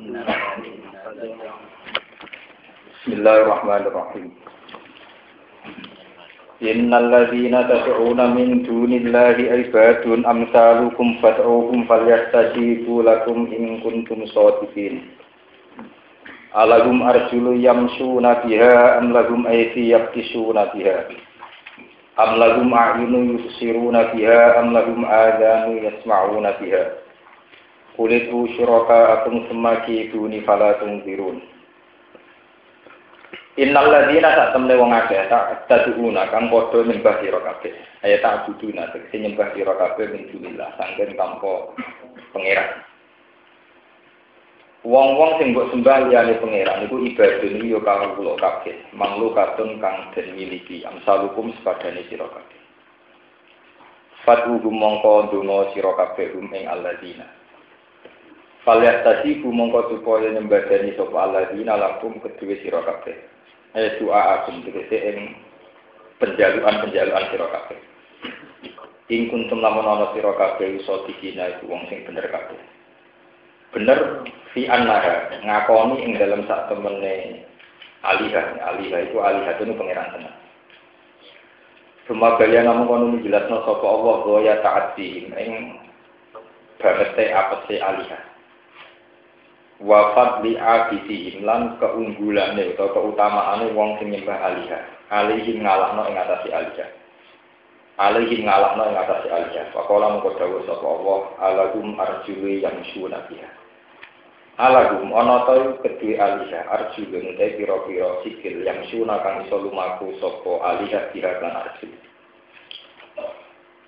Bismillahirrahmanirrahim. Innal ladzina tad'una min dunillahi ibadun amsalukum fad'uhum falyastajibu lakum in kuntum shadiqin. Alahum arjulu yamshuna biha am lahum ayti yabtisuna biha. Am lahum a'yunu yusiruna biha am lahum adanu yasma'una biha. Kulitu syuraka akum semaki duni fala tungzirun. Innal ladzina sak temne wong akeh tak taduna kang padha nyembah sira kabeh. Aya tak buduna tegese nyembah sira kabeh min dunillah sangken tanpa pangeran. Wong-wong sing mbok sembah liyane pangeran iku ibadah iki ya kang kula kabeh. Manglu katun kang den miliki amsalukum sepadane sira kabeh. Fatu mongko ndonga sira kabeh ing alladzina. Falyat tadi mongko supaya nyembadani sapa alladzina lakum kedue sira kabeh eh doa agung tegese ing penjaluan-penjaluan sira kabeh. Ing kuntum lamun ana sira kabeh iso dikina iku wong sing bener kabeh. Bener fi annaha ngakoni ing dalam sak temene alihah, alihah itu alihah itu pangeran tenan. Semua namun kono jelasno sapa Allah bahwa ya taati ing bangete apese alihah wafat li abidihim lan keunggulane atau keutamaane wong sing nyembah aliha alihim ngalahno ing atase aliha alihim ngalahno ing atase aliha pakola mengko dawuh sapa Allah alagum arjuli yang syuna biha alagum ana ta kedue aliha arjuli te pira-pira sikil yang syuna kang iso lumaku sapa aliha biha lan arjuli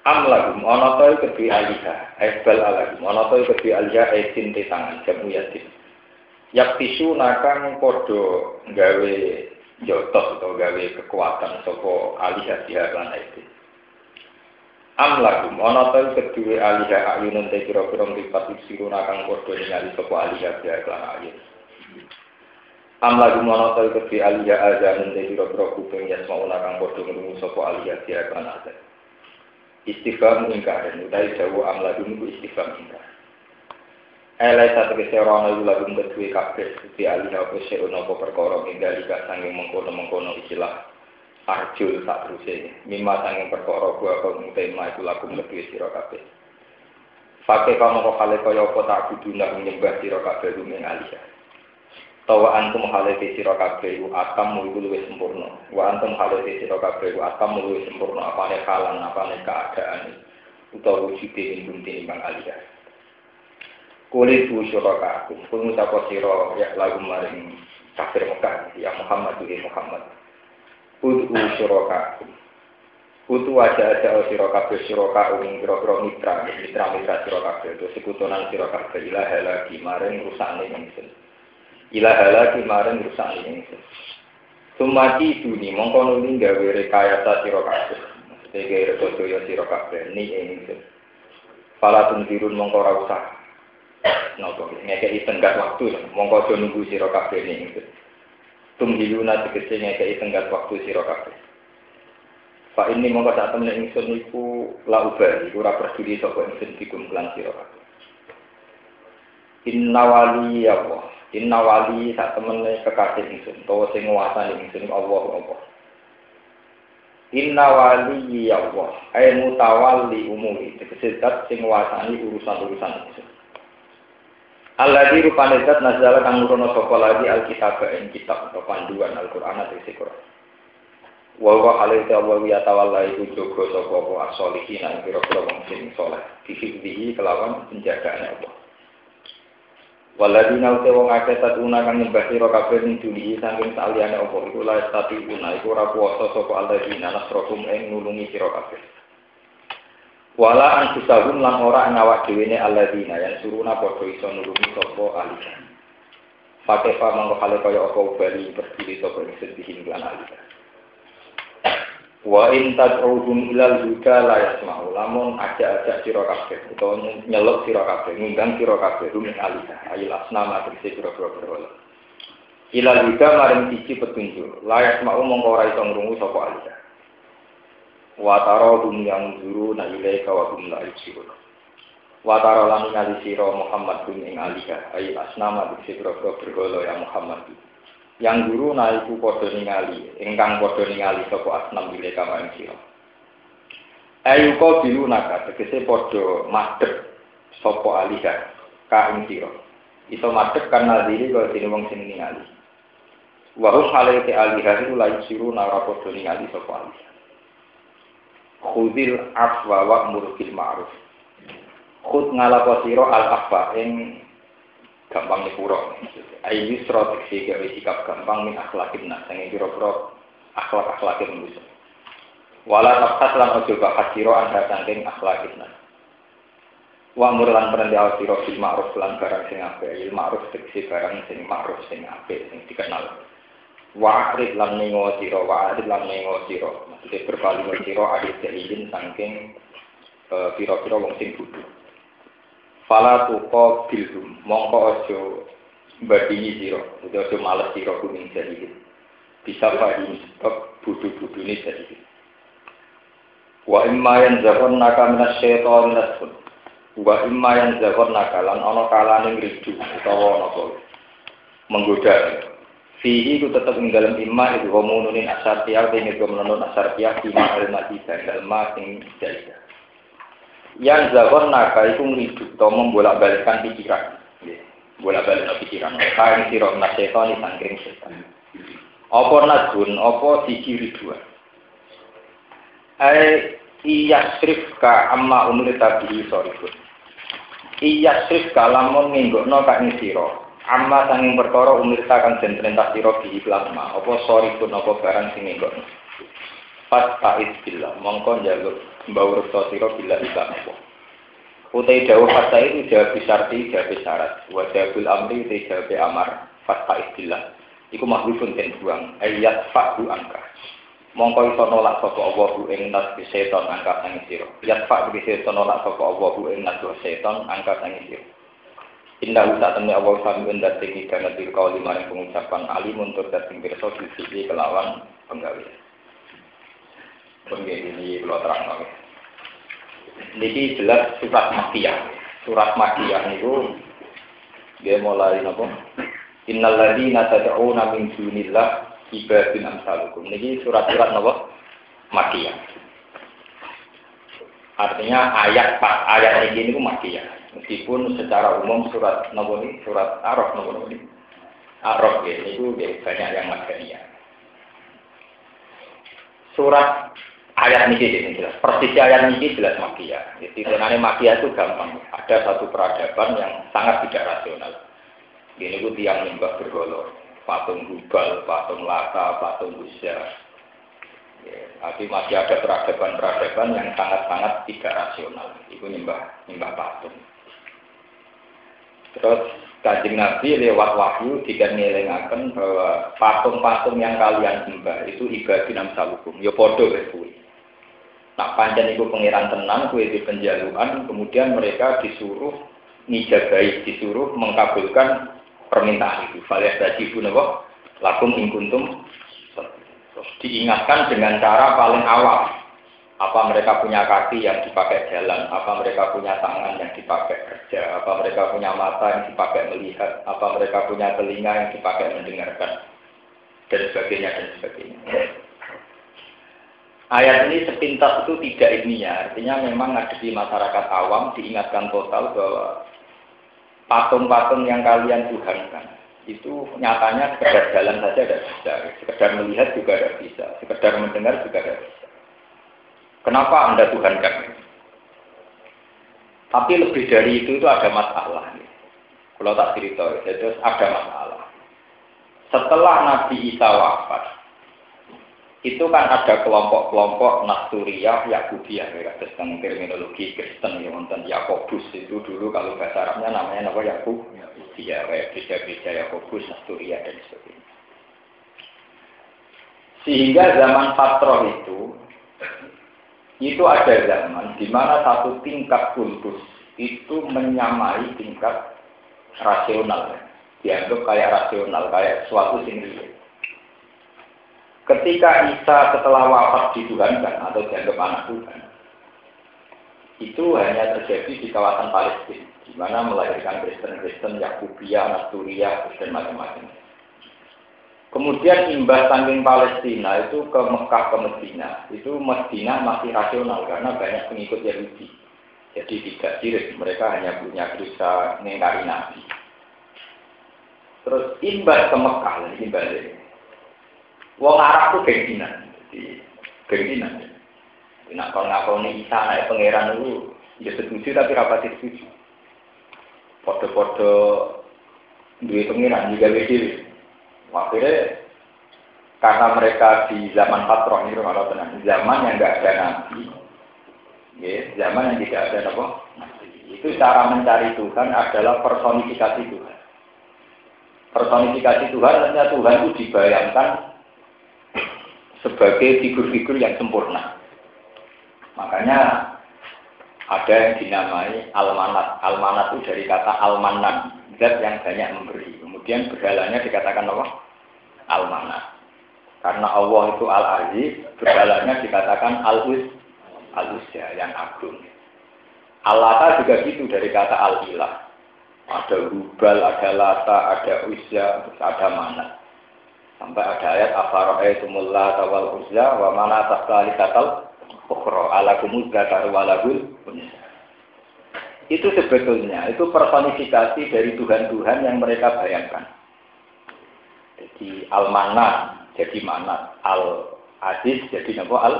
am lagum ana ta kedue aliha ebal alagum ana ta kedue aliha esin te tangan jamu yasin yak tisu nakang podo gawe jotos atau gawe kekuatan sopo alih hati lan itu. Am lagum ana ta kedue alih ayunun te kira-kira mripat siru nakang podo ningali sopo alih hati lan ayun. Am lagum ana ta kedue alih azanun te kira-kira kuping yasmau nakang podo ngrungu sopo alih hati lan ayun. Istighfar ingkar, utai jauh am lagum iku istighfar ingkar. Elai satu keserono iku lagu kedue kabeh di alih apa serono apa perkara minggalika sanging mengkono-mengkono istilah arjul sak teruse mimma sanging perkara gua apa tema iku lagu kedue sira kabeh Fakih kamu kok hale kaya apa tak buduna menyembah sira kabeh rumeng alih Tawa antum hale te sira kabeh atam iku luwih sempurna. Wa antum hale te sira kabeh atam luwih sempurna. Apane halan apane keadaan utawa wujude ing bunti bang alih Kuli tu syuraka aku, pun ngucapa siro ya lagu maring kafir Mekah, ya Muhammad ya Muhammad. Udu syuraka aku. Utu aja aja siro kabeh siro kaum kira mitra, mitra mitra siro kabeh itu sekutunan siro kabeh ilah lagi maring rusakne ingsun. Ilah lagi maring rusakne ingsun. Sumati duni mongko nuli gawe rekayasa siro. Maksudnya gawe ya siro kabeh ni ingsun. Pala tuntirun mongko ora usah nopo ngekei tenggat waktu mongko aja nunggu sira kabeh ning tumhiluna tegese ngekei tenggat waktu sira kabeh. Pak ini mongko sak temen ingsun iku la ubah iku ora peduli sapa ingsun dikum lan sira kabeh. Inna wali ya Allah Inna wali sak temene kekasih ingsun utawa sing nguasani ingsun Allah Allah. Inna wali ya Allah ay mutawalli umuri tegese zat sing nguasani urusan-urusan ingsun Allah di rupane zat nazala kang nurono sapa lagi alkitab ing kitab atau panduan Al-Qur'an atau Quran. Wa wa alaihi wa wa tawalla iku jogo sapa apa asolihin nang pira-pira wong kelawan penjagaane Allah. Waladina ute wong akeh tatuna kang nyembah sira kabeh ning duli saking saliyane apa iku la stati una iku ora kuwasa sapa alladzina nasrohum ing nulungi sira kabeh. Wala anfusahum lan ora ngawak dhewe ne alladzina yang suruna padha iso nulungi sapa alika. Pakai fa mangko kale kaya apa ubali berdiri sapa ing sedih lan alika. Wa in tad'uhum ilal huda la yasma'u lamun ajak-ajak sira kabeh utawa nyeluk ngundang sira kabeh ruming alika ayil asnama tegese berhala. Ilal huda maring siji petunjuk la yasma'u mongko ora iso ngrungu sapa alika Wataro dunyang juru na ilai kawa gum la ijiun. Wataro lan ngali siro Muhammad bin ing alika, ayi asnama di sikro bergolo ya Muhammad. Yang guru na iku podo ningali, ingkang padha ningali soko asnam ilai kawa ing siro. Ayu ko bilu naga, tegese podo madep soko alika, ka ing siro. Iso madep karna diri kawa sini wong sini ningali. Wahus halai ke alihari ulai siru na rapodo ningali soko alika. Khudil afwa wa murkil ma'ruf. Khud ngalapa sira al afa ing gampang nyepuro ayu yusra tekse gawe sikap gampang min akhlakin nas. Sing pira-pira akhlak-akhlake manusia wala tafsat lan ojo bahas sira anda saking akhlakin nas. Wa amur lan perintah sira bil ma'ruf lan barang sing apik. Il ma'ruf tekse barang sing ma'ruf sing apik sing dikenal. Wa akrid lan nengo sira wa akrid lan nengo sira maksudnya berpaling sira adit jahilin saking eh, pira-pira wong sing bodho Fala tuqa bilhum mongko aja badini sira, aja males sira kuning jadi. Bisa padi sebab budu-budune jadi. Wa imma yang zakon naka minas syaitan nasfun. Wa imma yang zakon naka lan ana kalane ngridu utawa apa. Menggoda. Fihi ku tetap ing dalam imma itu homonunin asar tiap ini asar tiap imma al-mati dan ma sing jahilah yang zakon naga itu ngiduk atau membolak-balikkan pikiran. Bolak-balik pikiran. Kain sirok naseton di sangkring setan. Apa nadun, apa dikiri dua. Ai iya srif ka amma umur tabi sorifun. Iya srif ka lamun ninggokno ka ing sira. Amma sanging perkara umur kang den perintah sira bi plasma. Apa sorifun apa barang sing ninggokno. Pas faiz billah, mongko njaluk mbau reksa sira bila iklan apa. Utai dawuh fasa itu jawab bisarti, jawab syarat. Wa jawabul amri utai jawab amar. Fasa istilah. Iku mahlufun den buang. Ayat fa'hu angka. Mongko iso nolak sapa Allah bu ing nas seton angkat sang sira. Yat fa bi seton nolak sapa Allah bu ing nas seton angkat sang sira. Indah usah temui Allah sami endat tinggi karena diri kau lima yang pengucapan alim untuk datang pirsa sisi kelawan penggawe. Kemudian ini kalau terang lagi. Ini jelas surat Makiyah. Surat Makiyah itu dia mulai apa? Innal ladzina tad'una min dunillah ibadun amsalukum. Ini surat-surat napa? Makiyah. Artinya ayat pak ayat ini itu Makiyah. Meskipun secara umum surat napa ini surat Araf napa ini. Araf ya, itu banyak yang Madaniyah. Surat ayat ini jadi jelas. Persis ayat ini jelas magia. Jadi sebenarnya magia itu gampang. Ada satu peradaban yang sangat tidak rasional. Ini itu tiang nyembah bergolor. Patung Hubal, patung Lata, patung Busa. Ya, tapi masih ada peradaban-peradaban yang sangat-sangat tidak rasional. Itu nyembah, nyembah patung. Terus Kajing Nabi lewat wahyu jika ngelengaken bahwa patung-patung yang kalian sembah itu ibadin amsalukum. Ya podo itu. Nak panjang itu pengiran tenang, kue di penjaluan, kemudian mereka disuruh nijagai, disuruh mengkabulkan permintaan itu. Falias tadi apa? Lakum ingkuntum. Terus diingatkan dengan cara paling awal. Apa mereka punya kaki yang dipakai jalan, apa mereka punya tangan yang dipakai kerja, apa mereka punya mata yang dipakai melihat, apa mereka punya telinga yang dipakai mendengarkan, dan sebagainya, dan sebagainya. Ayat ini sepintas itu tidak ilmiah, artinya memang ngadepi masyarakat awam diingatkan total bahwa patung-patung yang kalian tuhankan itu nyatanya sekedar jalan saja tidak bisa, sekedar melihat juga tidak bisa, sekedar mendengar juga tidak bisa. Kenapa Anda tuhankan? Tapi lebih dari itu itu ada masalah. Kalau tak cerita, itu ada masalah. Setelah Nabi Isa wafat, itu kan ada kelompok-kelompok Nasturiyah, Yakubiyah, ya, tentang terminologi Kristen, ya, wonten Yakobus itu dulu kalau bahasa Arabnya namanya apa Yakub, ya, beda-beda Yakobus, Nasturiyah dan sebagainya. Sehingga zaman Patroh itu, itu ada zaman di mana satu tingkat kultus itu menyamai tingkat rasional, dianggap kayak rasional, kayak suatu sendiri. Ketika Isa setelah wafat dituhankan atau dianggap anak Tuhan, itu hanya terjadi di kawasan Palestina, di mana melahirkan Kristen-Kristen, Yakubia, Nasturia, dan macam-macam. Kemudian imbas saking Palestina itu ke Mekah ke Medina. Itu Medina masih rasional karena banyak pengikut Yahudi. Jadi tidak sirik, mereka hanya punya dosa mengingkari Nabi. Terus imbas ke Mekah, ini balik. Wong Arab itu gengsinan, jadi gengsinan. Nah, kalau ngakoni Isa naik pangeran itu, ya setuju tapi rapat setuju. Foto-foto duit pangeran juga beda. Akhirnya karena mereka di zaman patron itu kalau tenang, zaman yang nggak ada nabi, ya, zaman yang tidak ada apa, itu cara mencari Tuhan adalah personifikasi Tuhan. Personifikasi Tuhan artinya Tuhan itu dibayangkan sebagai figur-figur yang sempurna. Makanya ada yang dinamai almanat. Almanat itu dari kata almanan, zat yang banyak memberi. Kemudian berhalanya dikatakan apa? Almanat. Karena Allah itu al-aziz, berhalanya dikatakan al-us, al-usya, yang agung. Allah juga gitu dari kata al-ilah. Ada rubal, ada lata, ada usya, terus ada mana. Sampai ada ayat afara'aitumul lata wal usya wa mana tasali katal ukhra ala kumuz zakaru walagul itu sebetulnya itu personifikasi dari Tuhan-Tuhan yang mereka bayangkan. Jadi al-mana jadi mana al-aziz jadi nama al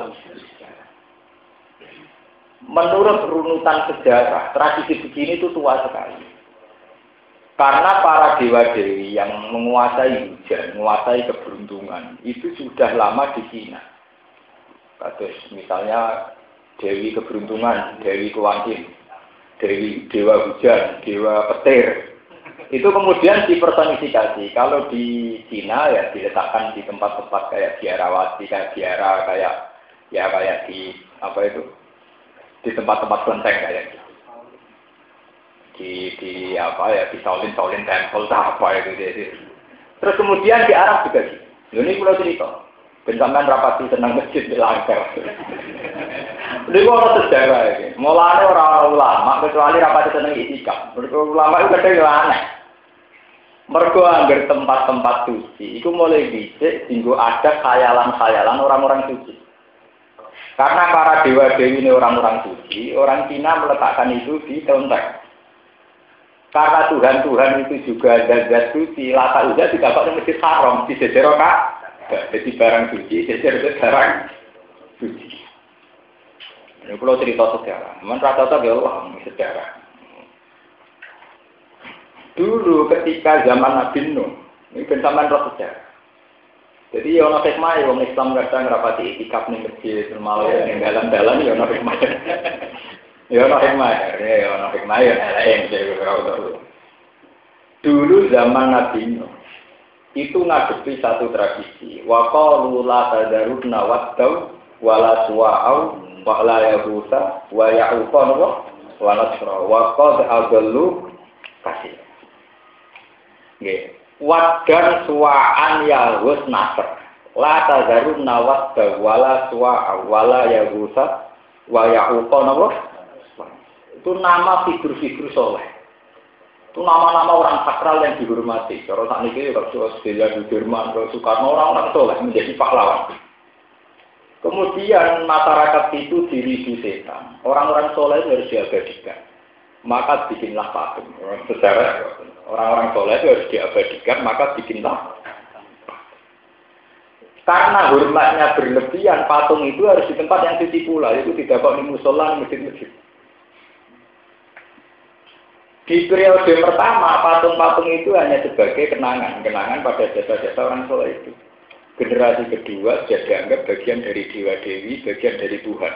Menurut runutan sejarah, tradisi begini itu tua sekali. Karena para dewa-dewi yang menguasai hujan, menguasai keberuntungan, itu sudah lama di Cina. Terus misalnya Dewi keberuntungan, Dewi kewantin, Dewi dewa hujan, dewa petir, itu kemudian dipersonifikasi. Kalau di Cina ya diletakkan di tempat-tempat kayak biarawati, kayak biara, kayak ya kayak di apa itu di tempat-tempat kelenteng kayak gitu. Di di apa ya di Shaolin Shaolin Temple apa itu dia. Terus kemudian di Arab juga gitu. Ini pulau cerita. Bentangan rapati senang masjid di langkar. Ini kok sejarah ini. Mulanya orang ulama kecuali rapati senang itikaf. Ulama itu kadang aneh. Mergo anggar tempat-tempat suci, itu mulai bisa tinggal ada khayalan-khayalan orang-orang suci. Karena para dewa-dewi ini orang-orang suci, orang Cina meletakkan itu di kelenteng. Karena Tuhan-Tuhan itu juga zat suci, lata udah tidak kok masjid haram, di sejarah kak. Jadi barang suci, sejarah barang suci. Ini kalau cerita sejarah, memang rata-rata ya sejarah. Dulu ketika zaman Nabi Nuh, ini sampean roh sejarah. Jadi ya ono hikmah ya wong Islam kadang ngrapati itikaf ning masjid malah ning dalan-dalan ya ono hikmah. Ya ono hikmah ya ono hikmah ya lain Dulu zaman Nabi Nuh itu ngadepi satu tradisi. Wa qalu la tadaruna wattau wala suwa'au wa la yahusa wa ya'uqa wa nasra wa adallu kasih. Nggih. Wadan suwaan yahus nasr. La tazarun nawat wala suwa wala yahusa wa yahuqa napa? Itu nama figur-figur soleh. Itu nama-nama orang sakral yang dihormati. Kalau saat ini Australia, Sudirman, kalau Soekarno orang-orang soleh menjadi pahlawan. Kemudian masyarakat itu diri setan. Orang-orang soleh harus diabadikan. Maka bikinlah patung. Secara Orang-orang soleh itu harus diabadikan, maka bikinlah. Karena hormatnya berlebihan, patung itu harus di tempat yang suci pula, itu tidak kok di musola, masjid-masjid. Di periode pertama, patung-patung itu hanya sebagai kenangan, kenangan pada jasa-jasa orang soleh itu. Generasi kedua sudah dianggap bagian dari dewa dewi, bagian dari Tuhan.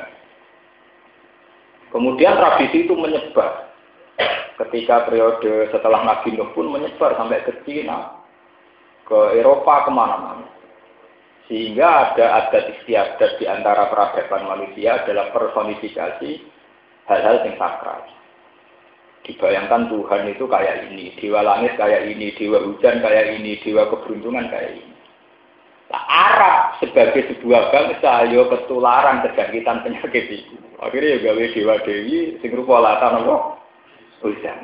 Kemudian tradisi itu menyebar ketika periode setelah Nabi Nuh pun menyebar sampai ke Cina, ke Eropa, ke mana-mana. Sehingga ada adat istiadat di antara peradaban manusia adalah personifikasi hal-hal yang sakral. Dibayangkan Tuhan itu kayak ini, dewa langit kayak ini, dewa hujan kayak ini, dewa keberuntungan kayak ini. Nah, Arab sebagai sebuah bangsa yo ketularan kejangkitan penyakit itu. Akhirnya ya gawe dewa dewi sing rupa latan apa? Ujian.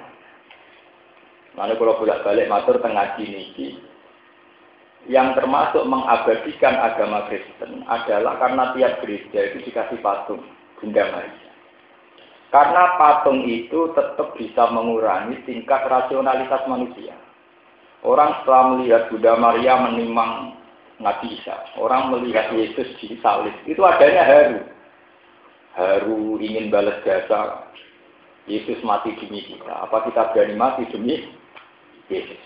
Mana kalau bolak balik matur tengah niki yang termasuk mengabadikan agama Kristen adalah karena tiap gereja itu dikasih patung Bunda Maria. Karena patung itu tetap bisa mengurangi tingkat rasionalitas manusia. Orang setelah melihat Bunda Maria menimang Nabi Isa, orang melihat Yesus di salib, itu adanya haru. Haru ingin balas jasa, Yesus mati demi kita. Apa kita berani mati demi Yesus?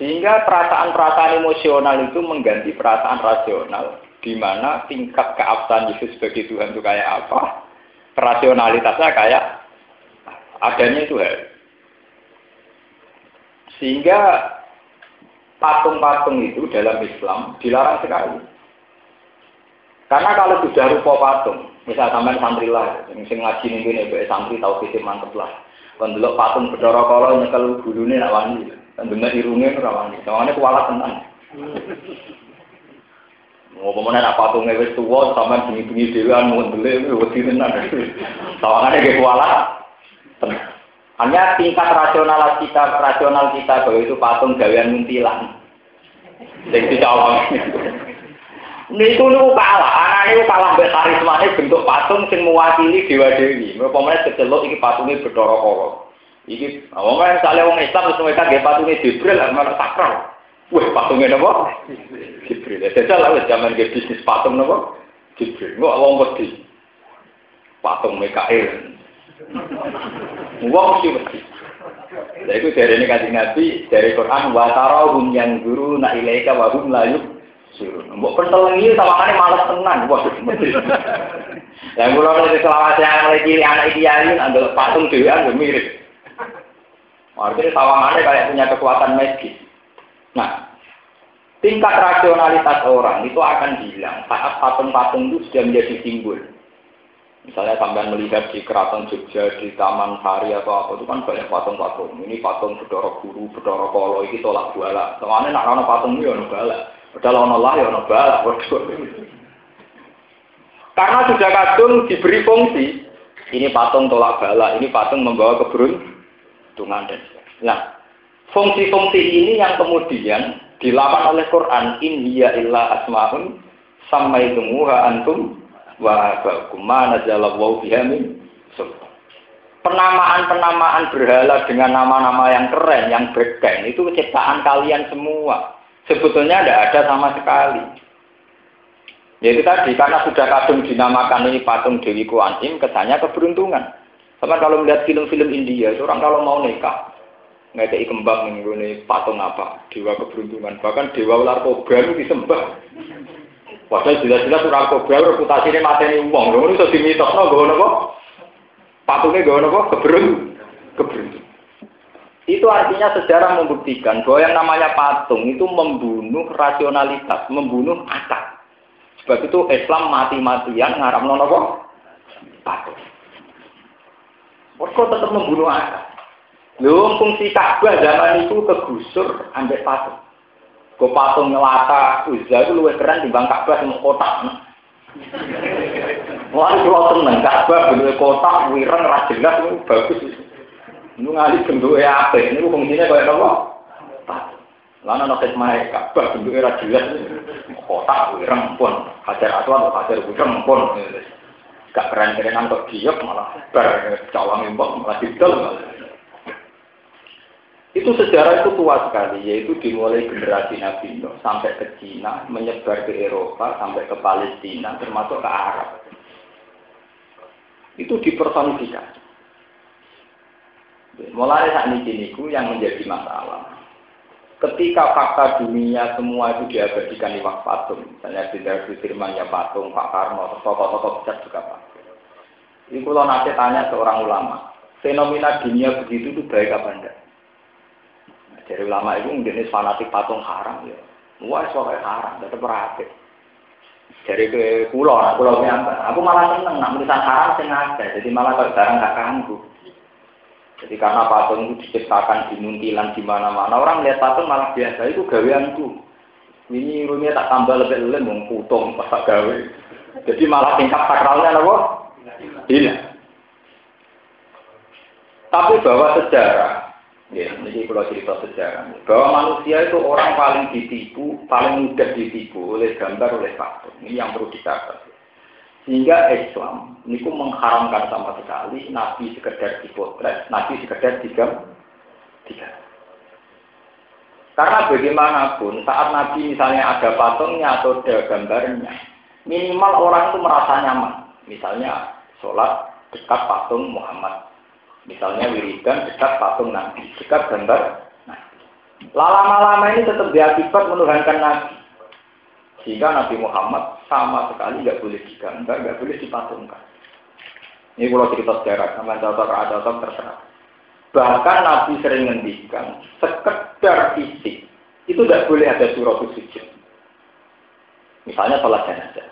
Sehingga perasaan-perasaan emosional itu mengganti perasaan rasional, di mana tingkat keabsahan Yesus sebagai Tuhan itu kayak apa, rasionalitasnya kayak adanya itu haru. Sehingga patung-patung itu dalam Islam dilarang sekali. Karena kalau sudah rupa patung, misal sampai santri lah, yang sing ngaji nih gini, santri tahu kita mantep lah. Kalau patung bedoro kalau nyekel bulunya nak wani, dan dengar irungnya ora wani, soalnya kualat tenang. Pemenang apa patungnya wis tua, sama bunyi-bunyi dewan, mau beli, wedi tenan. Kayak kualat tenang. Hanya tingkat rasional kita, rasional kita bahwa itu patung gawean muntilan. Jadi dicolong. Niku niku kalah, anak niku kalah mbek karismane bentuk patung sing mewakili dewa dewi. Mereka kecelok iki patungnya Kala. Iki wong misalnya wong Islam wis mereka nggih patunge Jibril lan malah sakral. Wah, patungnya napa? Jibril. Jajal lah zaman ke bisnis patung napa? Jibril. Kok wong wedi. Patung Mikael. Wong mesti mesti. Lha iku dari ini kasih Nabi dari Quran wa tarahum yang guru na ilaika wa hum la suruh. Mbok pentelengi sawangane malas tenan. Wah, mesti. Lah kula nek selawat yang lagi anak idealin andel patung dhewean yo mirip. Artinya sawangane kayak punya kekuatan magis. Nah, tingkat rasionalitas orang itu akan hilang saat patung-patung itu sudah menjadi simbol. Misalnya sampai melihat di keraton Jogja, di Taman Sari atau apa itu kan banyak patung-patung. Ini patung Bedoro Guru, Bedoro Kolo, ini tolak bala. Soalnya nak ada patung ini ada bala. Padahal ada lah ya ada bala. Karena sudah kadung diberi fungsi. Ini patung tolak bala, ini patung membawa keberuntungan dan Nah, fungsi-fungsi ini yang kemudian dilawan oleh Quran. In hiya illa asma'un sammaitumuha antum wa ba'kum nazalallahu biha min Penamaan-penamaan berhala dengan nama-nama yang keren, yang beken, itu ciptaan kalian semua. Sebetulnya tidak ada sama sekali. Yaitu tadi, karena sudah kadung dinamakan ini patung Dewi Kuan Im, kesannya keberuntungan. Sama kalau melihat film-film India, orang kalau mau nikah, ada kembang ini patung apa, dewa keberuntungan. Bahkan dewa ular kobra itu disembah. Padahal jelas-jelas ora kobra reputasine mateni wong. Lho iso dimitosno nggo napa? Patunge nggo napa? Keberun. Keberun. Itu artinya sejarah membuktikan bahwa yang namanya patung itu membunuh rasionalitas, membunuh akal. Sebab itu Islam mati-matian ngaramno napa? Patung. Mereka tetap membunuh akal. Lho fungsi Ka'bah zaman itu kegusur ambek patung. Gue patung ngelata Uzza itu luwih keren di Ka'bah sing kotak. Wah, kalau seneng Ka'bah bentuknya kotak, wireng, ra jelas bagus. Ini ngali bentuknya apa? Ini fungsinya kayak apa? Lana ana khidmah Ka'bah bentuknya ra jelas. Kotak, wireng pun, hajar atau hajar wireng pun. Gak keren-kerenan kok giok malah bar cawang imbang malah didol. Itu sejarah itu tua sekali, yaitu dimulai generasi Nabi Nuh sampai ke Cina, menyebar ke Eropa, sampai ke Palestina, termasuk ke Arab. Itu dipersonifikasi. Mulai saat ini yang menjadi masalah. Ketika fakta dunia semua itu diabadikan di patung, misalnya di dari firmannya patung, Pak Karno, tokoh-tokoh besar juga patung. Ini kalau nanti tanya seorang ulama, fenomena dunia begitu itu baik apa enggak? Dari ulama itu mungkin fanatik patung haram ya. Wah, soalnya haram, tetap berarti. Dari ke pulau, nah pulau apa? Aku malah seneng, nak tulisan haram sing ada. Jadi malah kalau barang gak kanggu. Jadi karena patung itu diciptakan di muntilan di mana-mana, orang melihat patung malah biasa itu gaweanku. Ini rumahnya tak tambah lebih lebih mau putung pas gawe. Jadi malah tingkat sakralnya apa? Hilang. Tapi bahwa sejarah Ya, ini kalau cerita sejarah. Bahwa manusia itu orang paling ditipu, paling mudah ditipu oleh gambar, oleh faktor. Ini yang perlu dicatat. Sehingga Islam ini pun mengharamkan sama sekali Nabi sekedar dipotret, Nabi sekedar tiga, tiga. Karena bagaimanapun saat Nabi misalnya ada patungnya atau ada gambarnya, minimal orang itu merasa nyaman. Misalnya sholat dekat patung Muhammad Misalnya wiridan dekat patung Nabi, dekat gambar Lama-lama ini tetap diakibat menuhankan Nabi. Sehingga Nabi Muhammad sama sekali nggak boleh digambar, nggak boleh dipatungkan. Ini kalau cerita sejarah, sama contoh contoh terserah. Bahkan Nabi sering ngendikan, sekedar fisik, itu tidak boleh ada surat sujud. Misalnya sholat jenazah.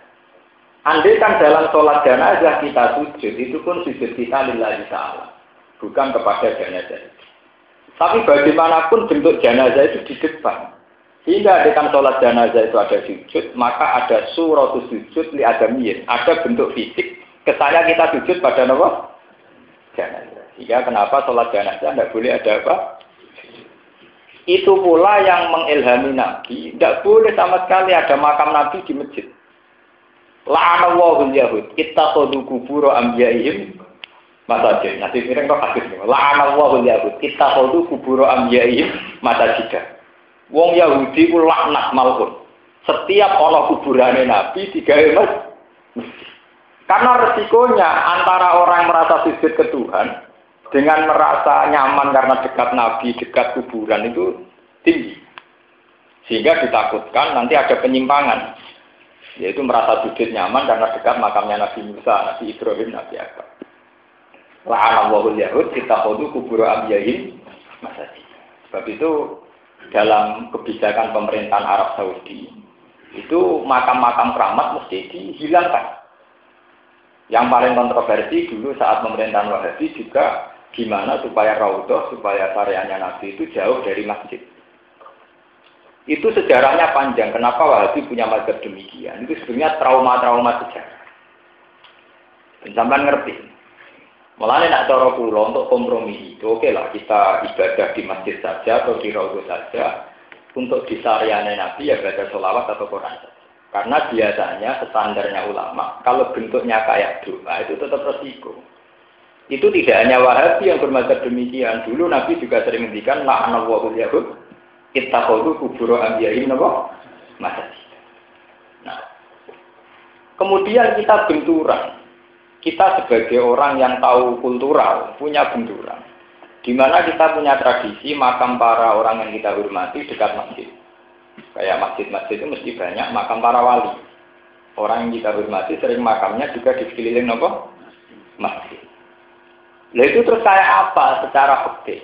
Andai kan dalam sholat jenazah kita sujud, itu pun sujud kita lillahi ta'ala bukan kepada jenazah. Tapi bagaimanapun bentuk jenazah itu di depan. Sehingga dengan sholat jenazah itu ada sujud, maka ada surat sujud li adamiyin. Ada bentuk fisik, kesannya kita sujud pada nama jenazah. Sehingga kenapa sholat jenazah tidak boleh ada apa? Itu pula yang mengilhami Nabi, tidak boleh sama sekali ada makam Nabi di masjid. La'anallahu yahud, kita kodu kuburo ambiyaihim masajid. Nanti miring kok hadis nih. La'ana wa yahud. Kita kudu kuburo amyaihim masajid. Wong Yahudi ku laknat malun. Setiap ana kuburane Nabi digawe mas. Karena resikonya antara orang merasa sujud ke Tuhan dengan merasa nyaman karena dekat Nabi, dekat kuburan itu tinggi. Sehingga ditakutkan nanti ada penyimpangan. Yaitu merasa sujud nyaman karena dekat makamnya Nabi Musa, Nabi Ibrahim, Nabi Adam. La'ana wahul yahud kita kodu kubur abiyahim masjid. Sebab itu dalam kebijakan pemerintahan Arab Saudi itu makam-makam keramat mesti dihilangkan. Yang paling kontroversi dulu saat pemerintahan Wahabi juga gimana supaya raudhah, supaya karyanya Nabi itu jauh dari masjid. Itu sejarahnya panjang. Kenapa Wahabi punya mazhab demikian? Itu sebenarnya trauma-trauma sejarah. Dan ngerti. Malah nak cara kula untuk kompromi itu, oke lah kita ibadah di masjid saja atau di raudhah saja. Untuk di Nabi ya baca sholawat atau Quran saja. Karena biasanya standarnya ulama, kalau bentuknya kayak doa itu tetap resiko. Itu tidak hanya Wahabi yang bermazhab demikian. Dulu Nabi juga sering menghentikan la'ana wahul yahud kita kudu kuburo ambiyahim nabo masjid. Nah, kemudian kita benturan kita sebagai orang yang tahu kultural punya benturan. Di mana kita punya tradisi makam para orang yang kita hormati dekat masjid. Kayak masjid-masjid itu mesti banyak makam para wali. Orang yang kita hormati sering makamnya juga di sekeliling apa? Masjid. Nah itu terus kayak apa secara fakta?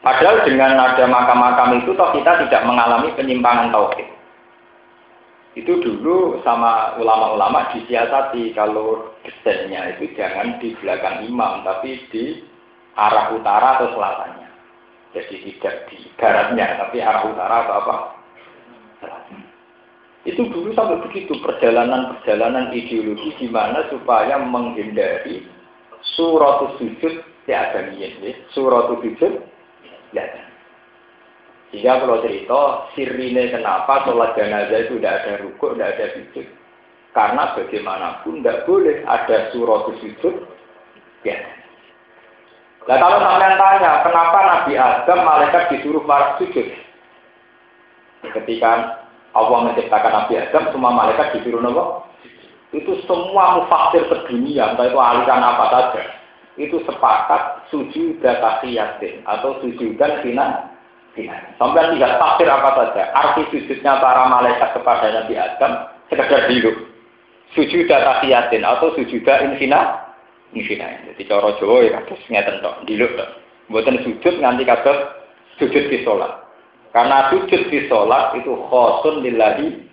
Padahal dengan ada makam-makam itu toh kita tidak mengalami penyimpangan tauhid itu dulu sama ulama-ulama disiasati kalau desainnya itu jangan di belakang imam tapi di arah utara atau selatannya. Jadi tidak di baratnya tapi arah utara atau apa? Itu dulu sampai begitu perjalanan-perjalanan ideologi gimana supaya menghindari surat sujud ya ada ya. surat sujud ya sehingga kalau cerita, sirine kenapa sholat jenazah itu tidak ada rukuk, tidak ada sujud. Karena bagaimanapun tidak boleh ada surat sujud. Ya. Nah kalau sampean tanya, kenapa Nabi Adam malaikat disuruh para sujud? Ketika Allah menciptakan Nabi Adam, semua malaikat disuruh nopo? Itu semua mufasir sedunia, entah itu aliran apa saja. Itu sepakat sujud yatin atau sujudan finan Sampai lihat tafsir apa saja. Arti sujudnya para malaikat kepada Nabi Adam sekedar hidup. Sujud tahiyatin atau sujud infina infina. Jadi cara Jawa ya kados ngeten tok, diluk sujud nganti kados sujud di sholat. Karena sujud di sholat itu khosun lillahi.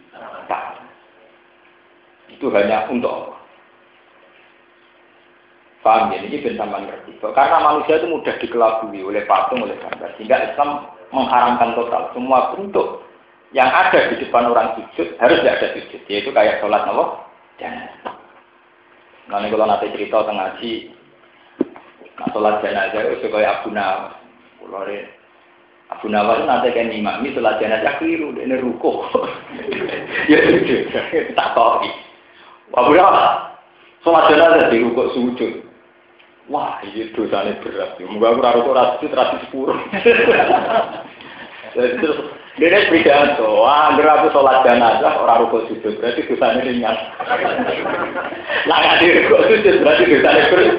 Itu hanya untuk Allah. Paham ya? Ini benar ngerti. Karena manusia itu mudah dikelabui oleh patung, oleh gambar. Sehingga Islam mengharamkan total semua bentuk yang ada di depan orang sujud harus tidak ada sujud, yaitu kayak sholat nopo jenazah. Nanti kalau nanti cerita tengah ngaji, nah sholat jenazah itu kayak Abu Nawas. Kalau Abu Nawas nanti kan imami sholat jenazah keliru, ini ruko. ya itu, tak tahu. Abu Nawas, sholat jenazah di ruko sujud. Wah, ini dosanya berat. Moga aku raro ora sujud ra sepuluh. Terus dia pidato, wah, aku sholat jenazah orang rukuk sujud, berarti dosanya ringan. Lah nggak di rukuk sujud, berarti dosanya berat.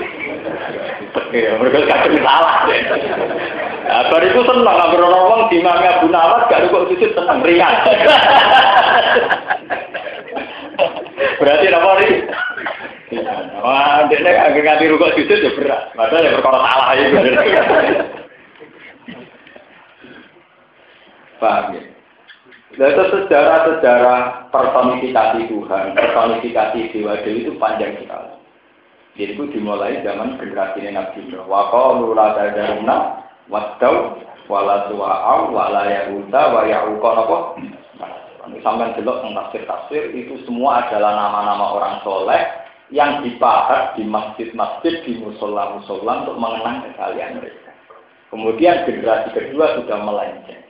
Ya, mereka kadang salah. Nah, baru itu senang, nggak orang di mana Abu Nawas gak rukuk sujud senang, ringan. berarti apa ini? Wah, dia agak nganti rukuk sujud ya berat. Padahal ya perkara salah itu. Paham ya? Lalu sejarah-sejarah personifikasi Tuhan, personifikasi Dewa Dewi itu panjang sekali. Jadi itu dimulai zaman generasi Nabi Nuh. Wa qalu la tadaruna wadau wala suwa'au wala yahuda wa ya'uqa apa? Sampai delok tafsir-tafsir itu semua adalah nama-nama orang soleh yang dipahat di masjid-masjid, di musola-musola untuk mengenang kekalian mereka. Kemudian generasi kedua sudah melenceng.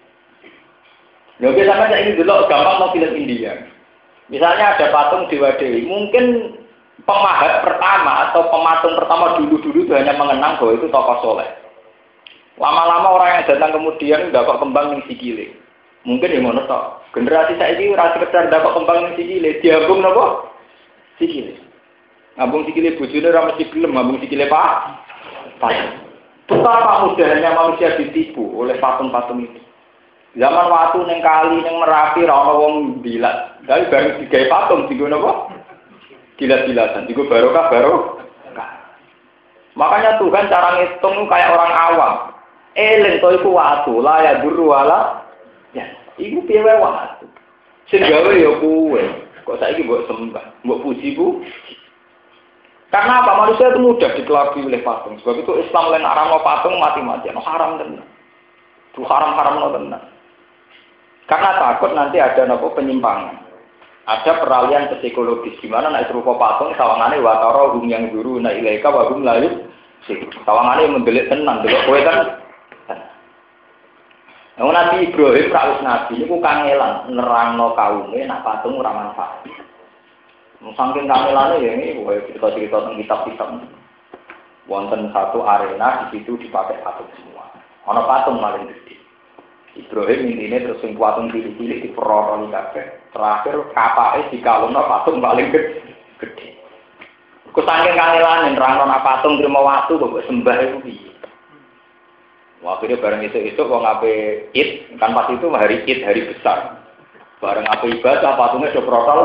Ya oke sama ini dulu gampang mau film India. Misalnya ada patung Dewa Dewi, mungkin pemahat pertama atau pematung pertama dulu-dulu itu hanya mengenang bahwa itu tokoh soleh. Lama-lama orang yang datang kemudian kok kembang yang sikile. Mungkin yang toh. Generasi saya ini rasa sekedar dapat kembang yang sikile, diabung nopo sikile. Ngabung sikile bojone ora mesti gelem, ngabung sikile Pak. Betapa mudahnya manusia ditipu oleh patung-patung itu. Zaman waktu neng kali neng merapi ra wong bilat. Tapi baru digawe patung digo napa? Gila-gilatan, digo barokah baru. Makanya Tuhan cara ngitung kayak orang awam. Eling to iku watu, la ya duru wala. Ya, iku piye watu. Sing gawe ya kuwe. Kok saiki mbok sembah, mbok puji bu. Karena apa? Manusia itu mudah dikelabui oleh patung. Sebab itu Islam lain haram patung mati-matian. No, haram tenan. Itu haram-haram no tenan. Karena takut nanti ada nopo penyimpangan. Ada peralihan psikologis di mana naik serupa patung sawangane wataro hum yang guru na ilaika wa hum layu sawangane mendelik tenang delok kowe kan. Nah, Nabi Ibrahim rawus Nabi niku kangelan nerangno kaume nak patung ora manfaat. Saking kamelane ya ini, gue cerita-cerita tentang kitab-kitab. Wonten satu arena di situ dipakai patung semua. Ono patung paling gede. Ibrahim ini terus sing patung cilik-cilik di peroroni kabeh. Terakhir kapake dikalungno patung paling gede. Ku saking kangelane nerangno patung terima waktu kok sembah itu piye. Akhirnya bareng itu itu wong ape id kan pas itu hari id hari besar. Bareng apa ibadah patungnya sudah protol,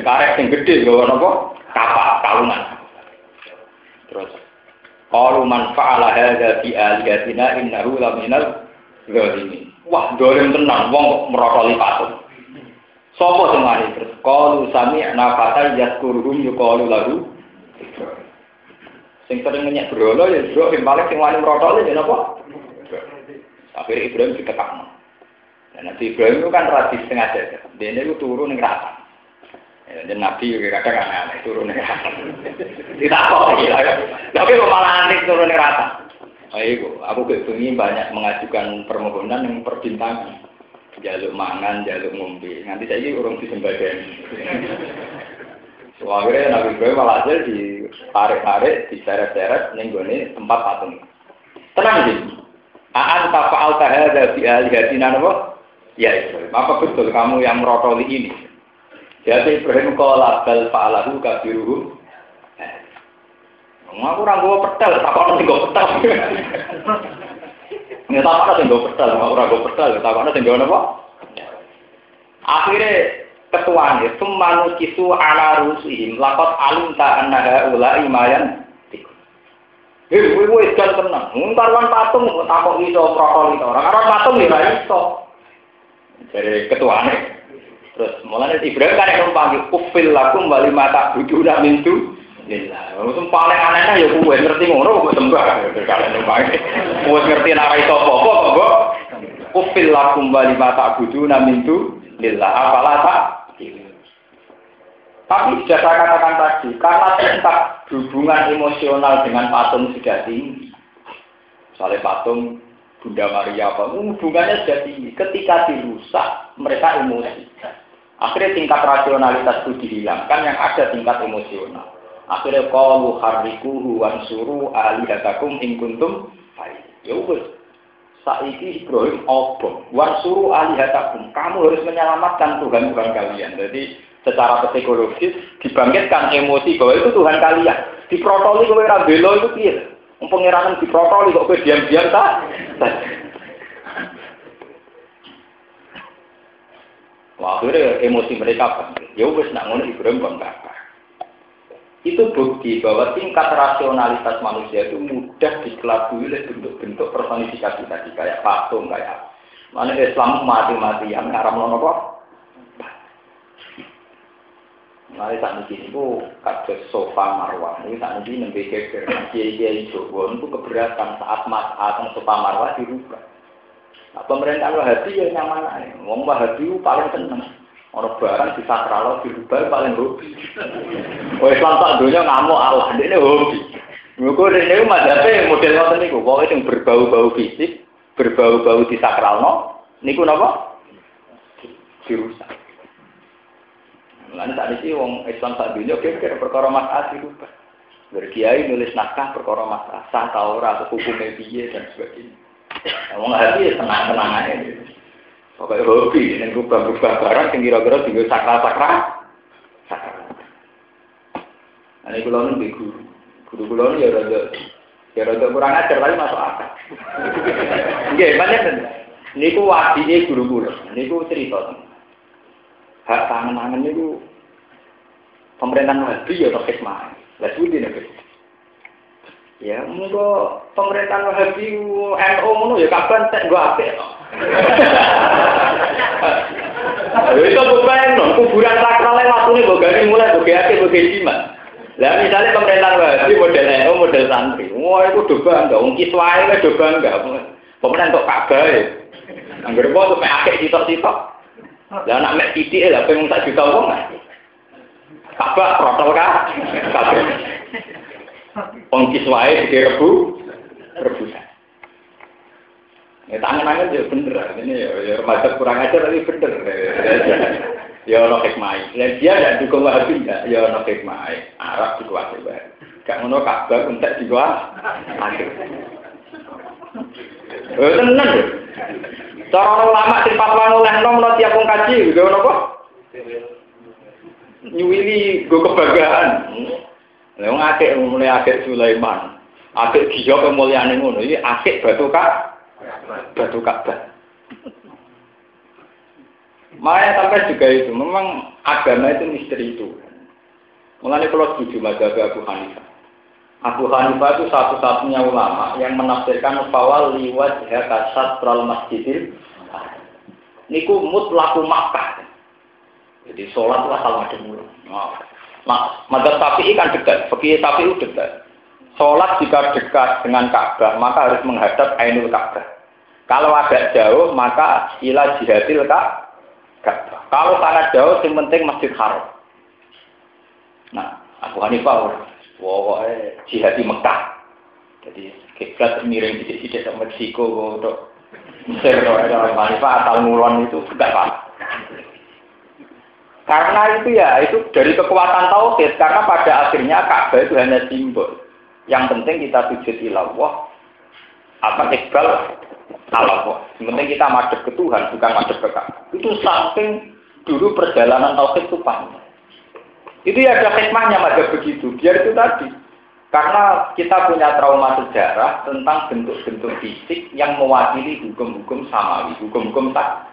karet yang gede, gak apa kapal, kalungan. Terus, kalau man fa'ala hadza fi aliyatina innahu laminal zalimin. Wah, dolim tenang, wong merotoli patung. Sopo sing mari terus qalu sami'na fatal yaskuruhum yuqalu lahu Sing sering ngenyek brolo ya bro, sing paling sing wani merotoli ya napa? Akhirnya Ibrahim ditekakno. Dan Nabi Ibrahim itu kan radis setengah dada. Dia itu turun yang rata. Ya, dan Nabi juga kadang aneh-aneh turun yang rata. Tidak apa ya. Tapi kok malah aneh turun yang rata. Ayo, aku kebengi banyak mengajukan permohonan yang perbintangan. Jaluk mangan, jaluk ngombe. Nanti saya ini urung disembadan. So, akhirnya Nabi Ibrahim malah hasil ditarik-tarik, diseret-seret, nenggone tempat patung. Tenang sih. Aan tafa'al tahada fi alihatina napa? Ya Ibrahim, apa betul kamu yang merotoli ini? Jadi Ibrahim kola bal fa'alahu kabiruhum. Mau aku ranggo petel, tak ana sing go petel. Ya tak ana sing go petel, mau ora go petel, tak ana sing go napa? Akhirnya ketuanya, semanu kisu ala rusihim, lakot alim ta annaha ula imayan. Hei, wis kan tenang. Mun patung takok iso itu. Orang-orang patung ya iso dari ketuanya. Terus mulanya Ibrahim kan yang panggil kufil lakum wali mata budu dan mintu. Lillah. Langsung paling anehnya ya gue ngerti ngono gue sembah. Kalian numpang. Gue ngerti nara itu apa apa kok. Ufil lakum wa lima ta'buduna min lillah apalah tak tapi sudah saya katakan tadi, karena tingkat hubungan emosional dengan patung sudah tinggi. Soalnya patung Bunda Maria apa, hubungannya tinggi. Ketika dirusak, mereka emosi. Akhirnya tingkat rasionalitas itu dihilangkan, yang ada tingkat emosional. Akhirnya kalau harikuhu wansuru alihatakum ingkuntum Ya wes, saiki Ibrahim obong. Wansuru alihatakum. Kamu harus menyelamatkan Tuhan Tuhan kalian. Jadi secara psikologis dibangkitkan emosi bahwa itu Tuhan kalian. Diprotoli kowe ora bela itu piye? Wong diprotoli kok diam-diam ta? Akhirnya emosi mereka bangkit. Ya wis nak ngono Ibrahim bangga. Itu bukti bahwa tingkat rasionalitas manusia itu mudah dikelabui oleh bentuk-bentuk personifikasi tadi kayak patung kayak mana Islam mati-matian ngaram nono kok. Nah, saat ini itu kados sofa marwah. Ini saat ini nembe geger. Kiai kiai Jawa itu keberatan saat atau sofa marwah dirubah. Nah, pemerintah Wahabi ya nyaman aja. Wong Wahabi paling seneng. Orang barang di sakral dirubah paling hobi. Oh Islam tak dunia ngamuk Allah, ini hobi. Mereka ini madhabnya model ngoten niku, pokoknya yang berbau-bau fisik, berbau-bau di sakral no, niku napa? Dirusak. Lalu tadi sih wong Islam tak dunia kira-kira perkara mas dirubah. Berkiai nulis naskah perkara mas sah tau ora hukumnya piye dan sebagainya. Wong hati ya tenang-tenang aja. Pokoknya hobi, ini rubah-rubah barang yang kira-kira tinggal sakral-sakral. Sakral. Nah, ini kulo ini guru. Guru kulo ini ya rada, ya rada kurang ajar, tapi masuk akal. Oke, banyak kan? Ini ku wadi guru kulo. Ini ku cerita. Hak tangan-tangan itu pemerintahan wadi ya atau hikmah. Lah sudah nih. Ya, monggo pemerintahan Wahabi NU ngono ya kapan tek gua apik to. Itu bukan non kuburan sakral waktu ini bogani mulai bogi ake bogi jimat. Lah misalnya pemerintahan Wahabi model NU model santri, wah itu doba enggak, wong enggak. Pemenang untuk Ka'bah ya. Angger apa tuh mek akeh sitok-sitok. Lah anak mek titik lah pengen tak juta wong. Ka'bah protol ka? Ka'bah. Pengkis wae rebu rebusan. Ya tangan-tangan ya bener, ini ya, ya remaja kurang ajar tapi bener. Ya ono hikmah. Dan dia tidak dukung wahabi ya, ya ono hikmah. Arab dikuasai wae. Gak ngono kabar entek dikuasai. Akhir. Eh tenan lho. Cara lama sing fatwa olehno menawa tiap wong kaji, lho napa? Nyuwili go kebanggaan. Lha wong akeh mulai akeh Sulaiman. Akeh giyo kemuliaan ngono iki akeh batu kak batu Ka'bah. Makanya sampai juga itu, memang agama itu misteri itu. Mulanya kalau setuju mazhab Abu Hanifah. Abu Hanifah itu satu-satunya ulama yang menafsirkan fawal liwat kasat pral masjidil. Niku mutlaku Makkah. Jadi sholat lah salah ada mulu. Nah, madzhab Syafi'i kan dekat, fikih Syafi'i dekat. Sholat jika dekat dengan Ka'bah, maka harus menghadap Ainul Ka'bah. Kalau agak jauh, maka ila jihadil Ka'bah. Kalau sangat jauh, yang penting Masjid Haram. Nah, Abu Hanifah, wow, jihad di Mekah. Jadi kiblat miring di sini sama Meksiko, untuk Mesir, Abu Hanifah itu tidak apa. Karena itu ya, itu dari kekuatan tauhid. Karena pada akhirnya Ka'bah itu hanya simbol. Yang penting kita sujud ilallah. Apa iqbal Allah. Yang penting kita madep ke Tuhan, bukan madep ke Ka'bah. Itu samping dulu perjalanan tauhid itu panjang. Itu ya ada hikmahnya madep begitu. Biar itu tadi. Karena kita punya trauma sejarah tentang bentuk-bentuk fisik yang mewakili hukum-hukum samawi, hukum-hukum tak.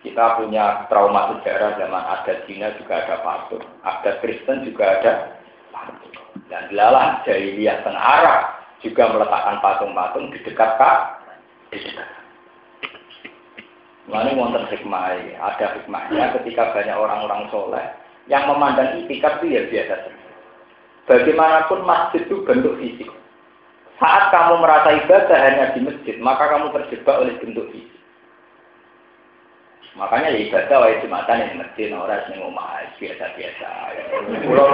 Kita punya trauma sejarah zaman adat Cina juga ada patung, adat Kristen juga ada patung. Dan dilalah jahiliyah tengah Arab juga meletakkan patung-patung di dekat kak, di dekat. Lalu wonten hikmah, ada hikmahnya ketika banyak orang-orang soleh yang memandang itikaf itu ya biasa saja. Bagaimanapun masjid itu bentuk fisik. Saat kamu merasa ibadah hanya di masjid, maka kamu terjebak oleh bentuk fisik. Makanya ya ibadah wae jumatan yang masjid, orang sing omah biasa-biasa. Kulo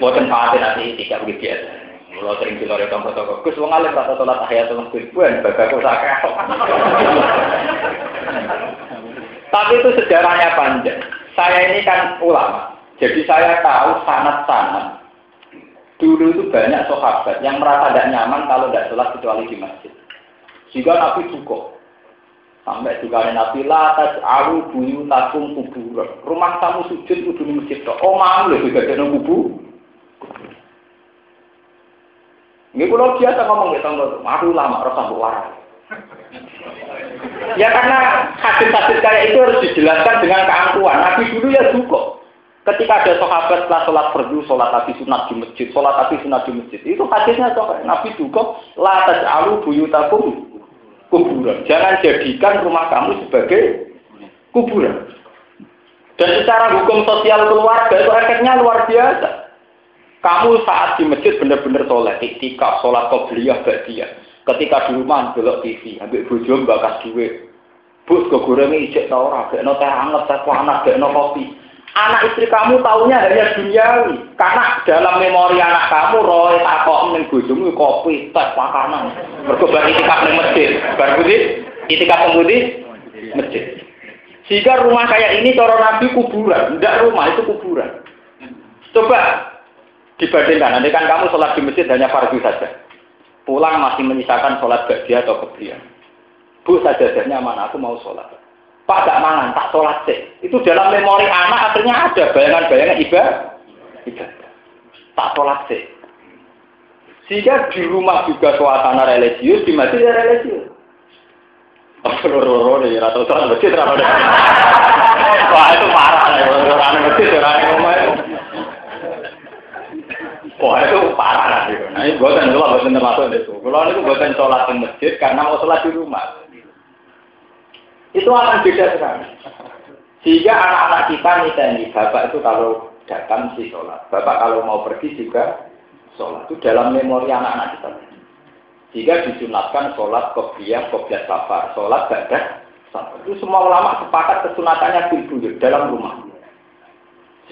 boten pate nanti tidak begitu biasa. Kulo sering dilore tonggo-tonggo, Gus wong alim rata salat tahiyatul masjid, buan bagaku sakeh. Tapi itu sejarahnya panjang. Saya ini kan ulama, jadi saya tahu sanat-sanat Dulu itu banyak sahabat yang merasa tidak nyaman kalau tidak sholat kecuali di masjid. Jika Nabi cukup. Sampai juga Nabi latas alu buyu takum kubur. Rumah kamu sujud kudu di masjid. Oh loh juga ada kubur. Ini kalau biasa ngomong gitu, aku lama rasa waras. Ya karena hadis-hadis kayak itu harus dijelaskan dengan keangkuhan. Nabi dulu ya cukup. Ketika ada sahabat setelah sholat fardu, sholat tapi sunat di masjid, sholat tapi sunat di masjid. Itu hadisnya sahabat. Nabi juga latas alu buyutakum kuburan. Jangan jadikan rumah kamu sebagai kuburan. Dan secara hukum sosial keluarga itu efeknya luar biasa. Kamu saat di masjid benar-benar sholat, ketika sholat qobliyah dia. Ketika di rumah belok TV, ambil bojo bakas duit. Bus kegorengnya ijek tau ora, gak teh anget, panas, gak kopi anak istri kamu taunya hanya duniawi. Karena dalam memori anak kamu, roy takok ning bojomu kopi, teh, makanan. Mergo bar itikaf ning masjid. Bar putih, itikaf putih masjid. Jika rumah kayak ini cara Nabi kuburan, tidak rumah itu kuburan. Coba dibandingkan, nanti kan kamu sholat di masjid hanya fardu saja. Pulang masih menyisakan sholat bagi atau kebrian. Bu sajadahnya mana? Aku mau sholat. Pak gak mangan, tak sholat sih. Itu dalam memori anak akhirnya ada bayangan-bayangan ibadah. Ibadah. Tak sholat sih. Sehingga di rumah juga suasana religius, di masjid ya religius. Loro-loro nih, rata masjid, rata Wah, itu parah. Masjid. Wah, itu parah. Nah, ini buatan, kalau buatan termasuk itu. Kalau itu buatan sholat di masjid, karena mau sholat di rumah itu akan beda sekali. Sehingga anak-anak kita nih bapak itu kalau datang sih sholat, bapak kalau mau pergi juga sholat. Itu dalam memori anak-anak kita. Jika disunatkan sholat kopiah, kopiah safar, sholat badah. Itu semua ulama sepakat kesunatannya di dalam rumah.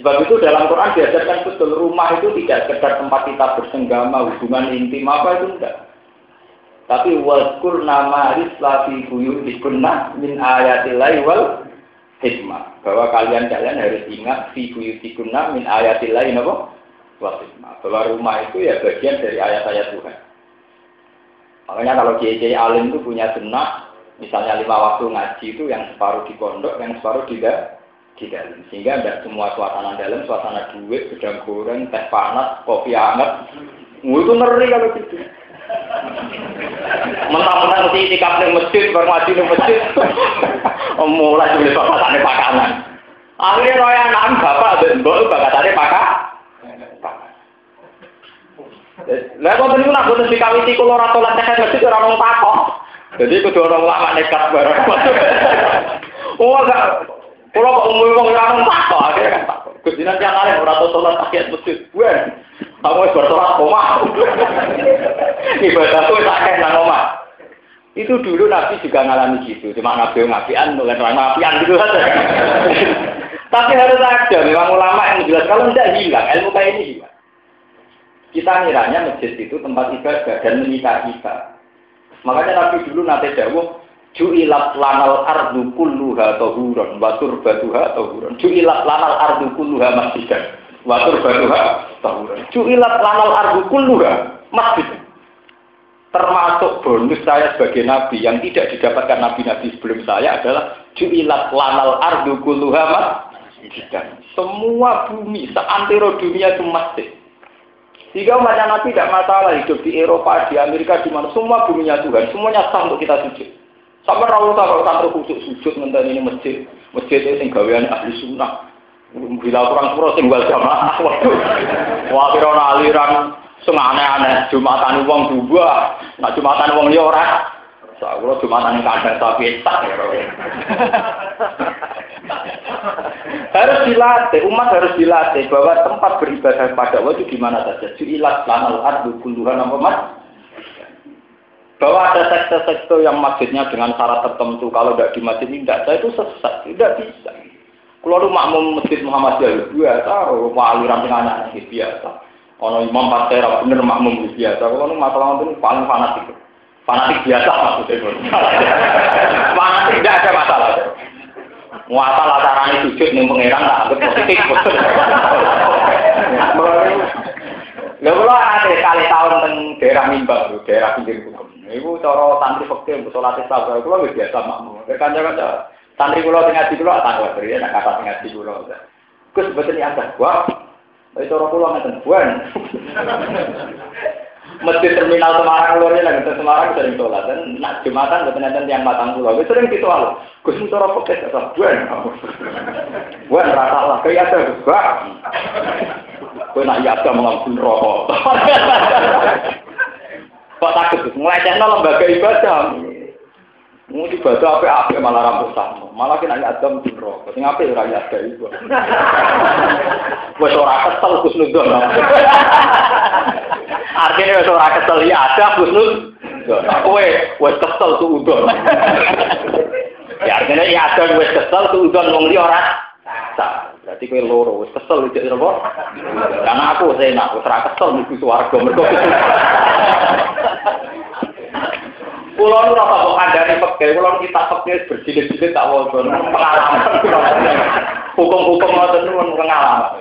Sebab itu dalam Quran diajarkan betul rumah itu tidak sekedar tempat kita bersenggama, hubungan intim apa itu enggak. Tapi waskur nama risla fi buyutikunna min ayatillahi wal hikmah. Bahwa kalian kalian harus ingat fi buyutikunna min ayatillahi napa? Wal hikmah. Bahwa rumah itu ya bagian dari ayat-ayat Tuhan. Makanya kalau kiai alim itu punya sunnah, misalnya lima waktu ngaji itu yang separuh di pondok, yang separuh di di dalam. Sehingga tidak semua suasana dalam, suasana duit, gedang goreng, teh panas, kopi hangat. Itu ngeri kalau gitu. Mentang-mentang mesti itikaf ning masjid, ngaji ning masjid. Mulai beli bakatane pakanan. Akhirnya roy anak bapak dan mbok bakatane pakak. Lah kok niku nak boten dikawiti kula ora salat tekan masjid ora nang pakok. Jadi kudu orang lama nekat bareng. Oh enggak. Kalau kok umum wong ora nang pakok akhirnya kan pakok. Gus dinan yang alim ora tau salat tahiyat masjid. Wen. Aku wis bersolat omah. Ibadahku tak keh nang. Itu dulu Nabi juga ngalami gitu. Cuma Nabi ngapian, bukan orang ngapian gitu saja. Tapi harus ada, memang ulama yang menjelaskan kalau tidak hilang, ilmu kayak ini hilang. Kita ngiranya masjid itu tempat ibadah dan menikah kita. Makanya Nabi dulu nanti jauh, Ju'ilat lanal ardu kulluha tohuron, watur batuha tohuron. Ju'ilat lanal ardu kulluha masjidan, watur batuha tohuron. Ju'ilat lanal ardu kulluha masjid termasuk bonus saya sebagai nabi yang tidak didapatkan nabi-nabi sebelum saya adalah ju'ilat lanal ardu kulluha masjidan. Semua bumi, seantero dunia itu masjid. Jika umatnya Nabi tidak masalah hidup di Eropa, di Amerika, di mana semua buminya Tuhan, semuanya sah untuk kita sujud. Sampai rawuh kalau santri khusus sujud ini masjid, masjid itu sing gawean ahli sunnah. Bila kurang sepuluh sing wal jamaah, waduh, aliran Sing aneh-aneh Jumatan wong dua, nak Jumatan wong liya ora. Jumatan kandang sapi tak ya. harus dilatih, umat harus dilatih bahwa tempat beribadah pada Allah itu di mana saja. Ju'ilat lanal ardu kulluhan apa mas? Bahwa ada sekte-sekte yang masjidnya dengan syarat tertentu. Kalau tidak di masjid ini tidak saya itu sesat. Tidak bisa. Kalau lu makmum masjid Muhammadiyah biasa. Mau aliran dengan anak biasa. Kalau imam pasir bener makmum biasa. Kalau lu masalah itu paling fanatik. Fanatik biasa maksudnya fanatik tidak ada masalah. Muasal acaranya sujud nih pangeran tak anggap positif. Lha kula ate kali tahun teng daerah Mimbang, daerah pinggir hukum. Ibu cara santri fakir salat isya kula wis biasa makmum. Kanca-kanca santri kula sing ngaji kula tak kuwatir ya nek kata sing ngaji kula. Gus mboten ada gua. Wis cara kula ngeten buan. Masjid terminal Semarang luar ya lagi Semarang sering sholat dan nak jumatan buat nanti yang matang pulau. Gue sering gitu al. Gus cara pakai kata buan. Buan rasa lah kayak ada gus Gue nak iya mengampun rokok. Kok takut? Ngelecehno lembaga ibadah. Mau ibadah apa-apa malah rambut sama. Malah kena ya adam di rokok. Sing apa ya rakyat kayak itu. Wes ora kesel Gus Nudon. Artinya wes ora kesel ya ada Gus Nudon. Kowe wes kesel tuh udon. Ya artinya ya ada wes kesel tuh udon wong liya ora Berarti kowe loro wis kesel iki apa? Karena aku saya nak wis ora kesel mlebu swarga mergo Kulo nu ora kok kandhani pekeh, kulo kita pekeh berjilid-jilid tak waca pengalaman. Hukum-hukum ngoten nu pengalaman.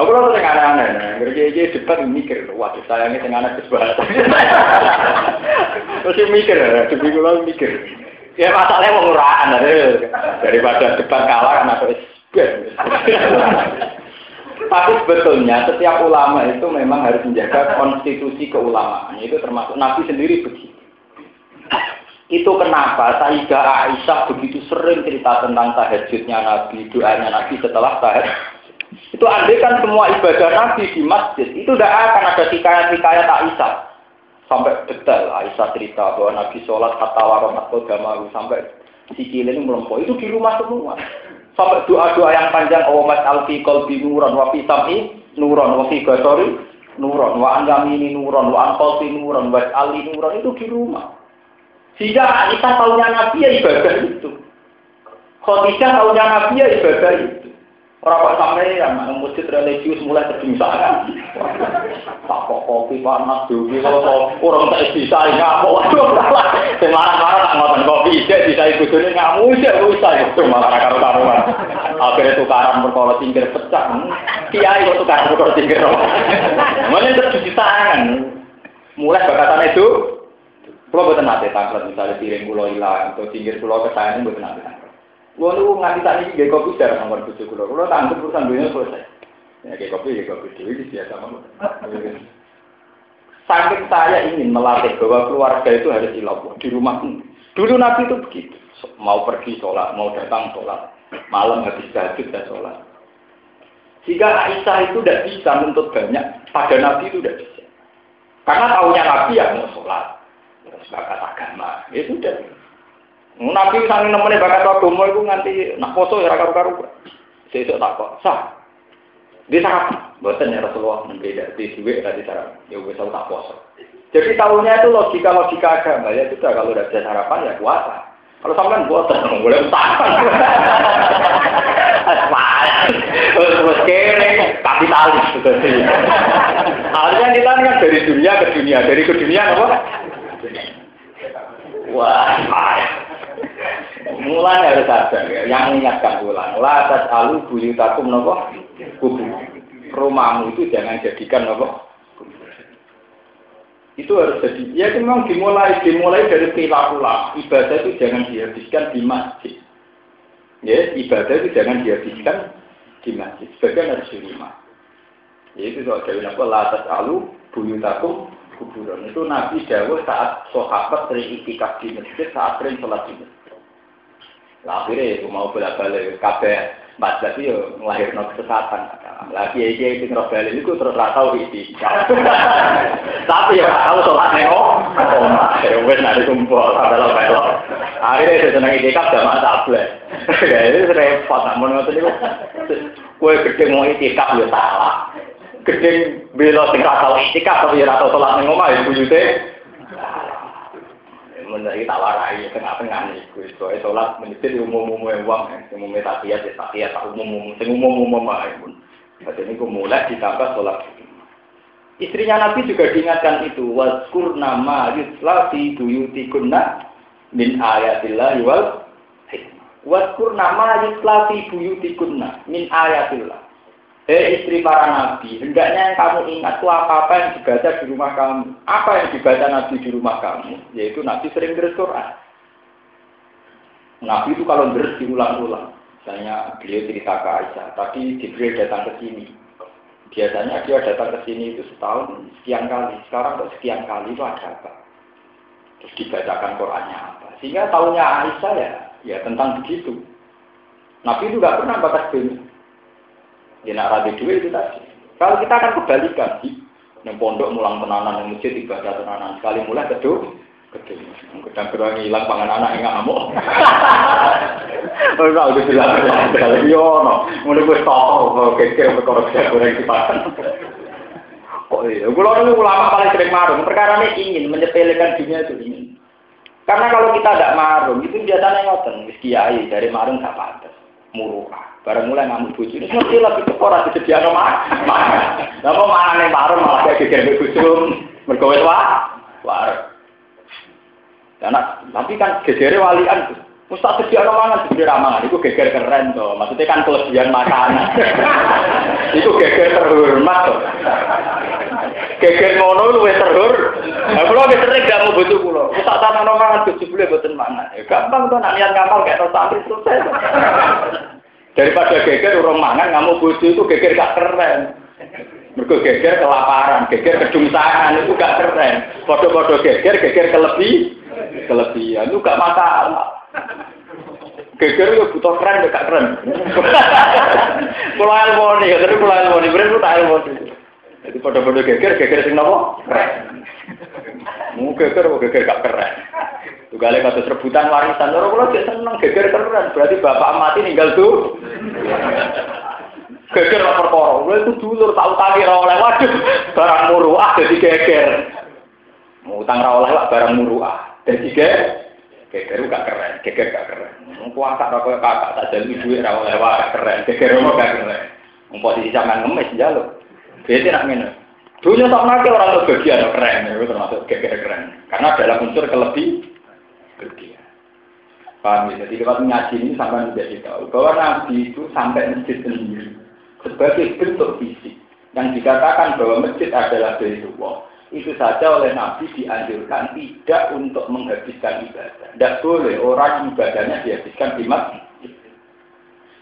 Aku lho sing aneh-aneh, ngerti debat mikir, waduh sayangnya sing aneh kesebahasa. Terus mikir, debat kulo mikir. Ya masalahnya mau nguraan daripada debat kalah kan aku Tapi sebetulnya setiap ulama itu memang harus menjaga konstitusi keulamaan. Itu termasuk Nabi sendiri begitu. Itu kenapa Sayyidah Aisyah begitu sering cerita tentang tahajudnya Nabi, doanya Nabi setelah tahajud. Itu andai kan semua ibadah Nabi di masjid, itu tidak akan ada hikayat-hikayat Aisyah sampai detail Aisyah cerita bahwa Nabi sholat kata warung atau gamaru sampai sikile ini melempok itu di rumah semua. Sampai doa-doa yang panjang awamat alfi kolbi nuron wa sami nuron wa gasori nuron wa ini nuron wa ankolfi nuron wa ali nuron itu di rumah. Sehingga Aisyah tahunya Nabi ya ibadah itu. Khadijah tahunya Nabi ya ibadah itu Orang sampai yang masjid religius mulai terbingsangan. Tak kok kopi panas dulu, kalau orang tak bisa ngamuk, waduh salah. Semarang-marang tak ngotot kopi, dia bisa sini ngamuk, dia bisa itu malah karo karuan. Akhirnya tukaran berkolot tinggi pecah. Kiai kok tukaran berkolot tinggi. Mana tercuci tangan. Mulai bakatan itu, kalau buatan nanti tangklet misalnya piring pulau hilang atau pinggir pulau kesayangan buatan nanti Kulo niku nganti saat ini gak kopi secara nomor tujuh kulo. Kulo tak anggap urusan dunia selesai. Ya gak kopi, gak kopi dewi itu biasa banget. Saking saya ingin melatih bahwa keluarga itu harus ilah di rumah. Dulu Nabi itu begitu. Mau pergi sholat, mau datang sholat. Malam habis tahajud dan sholat. Jika Aisyah itu tidak bisa menuntut banyak, pada Nabi itu tidak bisa. Karena tahunya Nabi ya mau sholat. Terus bakat agama. Ya sudah. Nabi sang nemene bakat agama iku nganti nak poso ya karu-karu. Sesuk tak kok sah. Dia sah, boten ya Rasulullah membeda di duit tadi cara ya wis tak poso. Jadi tahunya itu logika-logika agama ya sudah kalau udah bisa sarapan ya puasa. Kalau sampean boten boleh usahakan. Terus kere kapitalis. Harusnya kita kan dari dunia ke dunia, dari ke dunia apa? Wah, Mulai harus ada ya, yang mengingatkan ulang. Latas alu buyutakum nopo? Kubu. Rumahmu itu jangan jadikan nopo? Itu harus jadi. Ya memang dimulai dimulai dari perilaku ibadah itu jangan dihabiskan di masjid. Ya ibadah itu jangan dihabiskan di masjid. Sebagian harus di rumah. Ya itu soal dari apa? Latas alu buyutakum kuburan. Itu nabi dawuh saat sahabat sering di masjid saat sering sholat di masjid lah akhirnya mau bolak-balik kabeh empat belas itu ngelahirno kesesatan. Lagi aja itu ngerok balik itu terus ratau ini. Tapi ya kalau sholat nengok, ya wes nanti kumpul lo belok. Akhirnya saya seneng itikaf sama tablet. Ya itu repot, namun waktu itu kue gede mau itikaf ya salah. gede bela sing ra tau itikaf tapi ra tau salat ya buyute. Menawi tak warai tengah-tengah niku iso salat menjadi umum-umum wong sing umum tahiyat ya tahiyat tak umum-umum sing umum-umum ae pun. Jadi ini mulai ditambah sholat Istrinya Nabi juga diingatkan itu. Waskur nama yutla fi buyutikunna min ayatillah wal Waskur nama yutla fi buyutikunna min ayatillah. Eh istri para nabi, hendaknya yang kamu ingat itu apa-apa yang dibaca di rumah kamu. Apa yang dibaca Nabi di rumah kamu? Yaitu Nabi sering deres Quran. Nabi itu kalau deres diulang-ulang. Misalnya beliau cerita ke Aisyah, tadi Jibril datang ke sini. Biasanya dia datang ke sini itu setahun sekian kali. Sekarang kok sekian kali itu ada apa? Terus dibacakan Qurannya apa? Sehingga tahunya Aisyah ya, ya tentang begitu. Nabi itu nggak pernah batas dunia. Ya nak rabi dua itu tadi. Kalau kita akan kebalikan yang pondok mulang tenanan, yang masjid ibadah tenanan. Sekali mulai kedua, kedua. Kedang kedua hilang pangan anak yang ngamuk. Ora udah jelas. Yo no, ngono wis toko kekir perkara goreng dipakan. Kok iya, kula niku ulama paling sering marung, perkara ini ingin menyepelekan dunia itu ingin. Karena kalau kita tidak marung, itu biasanya ngoten, wis kiai dari marung gak pantes, murah. Barang mulai ngamuk bojo ini mesti lebih ke ora disediakno mah. Lah kok manane marung malah kayak geger bojo mergo wis wah. War. tapi kan gegere walian. Ustaz sedia mangan sedia ramangan, itu geger keren tuh. Maksudnya kan kelebihan makanan. itu geger terhormat tuh. Geger ngono lu wis terhur. Nah, kula wis sering gak mau butuh kula. Ustaz tanah mangan bojo boleh boten mangan. Ya gampang tuh nak niat ngamal kayak tau santri selesai. Daripada geger urung mangan ngamuk bojo itu geger gak keren. Mergo geger kelaparan, geger kedungsangan itu gak keren. Foto-foto geger, geger kelebih, kelebihan itu gak masalah. Geger yo butuh keren gak keren. Kula ilmu ya, tapi kula ilmu nih, berarti tak ilmu Jadi pada-pada geger, geger sing nopo? Keren. Mau geger, mau geger gak keren. Tugale kasus rebutan warisan, orang kula dia seneng geger keren, berarti bapak mati ninggal tuh. Geger lapor perkara, lha itu dulur tak utangi ra oleh, waduh, barang muruah jadi geger. Mau utang ra oleh barang muruah, jadi geger. Geger gak keren, geger gak keren. Mau kuasa rokok kakak tak jadi duit rawa lewat keren, geger mau gak keren. Mau posisi zaman ngemis jalur. Jadi nak minum. Dunia tak nakal orang tuh bagian keren, itu termasuk geger keren. Karena dalam unsur kelebih bagian. Paham ya? Jadi lewat ngaji ini sampai menjadi tahu bahwa Nabi itu sampai masjid sendiri sebagai bentuk fisik yang dikatakan bahwa masjid adalah Baitullah itu saja oleh Nabi dianjurkan tidak untuk menghabiskan ibadah. Tidak boleh orang ibadahnya dihabiskan di masjid.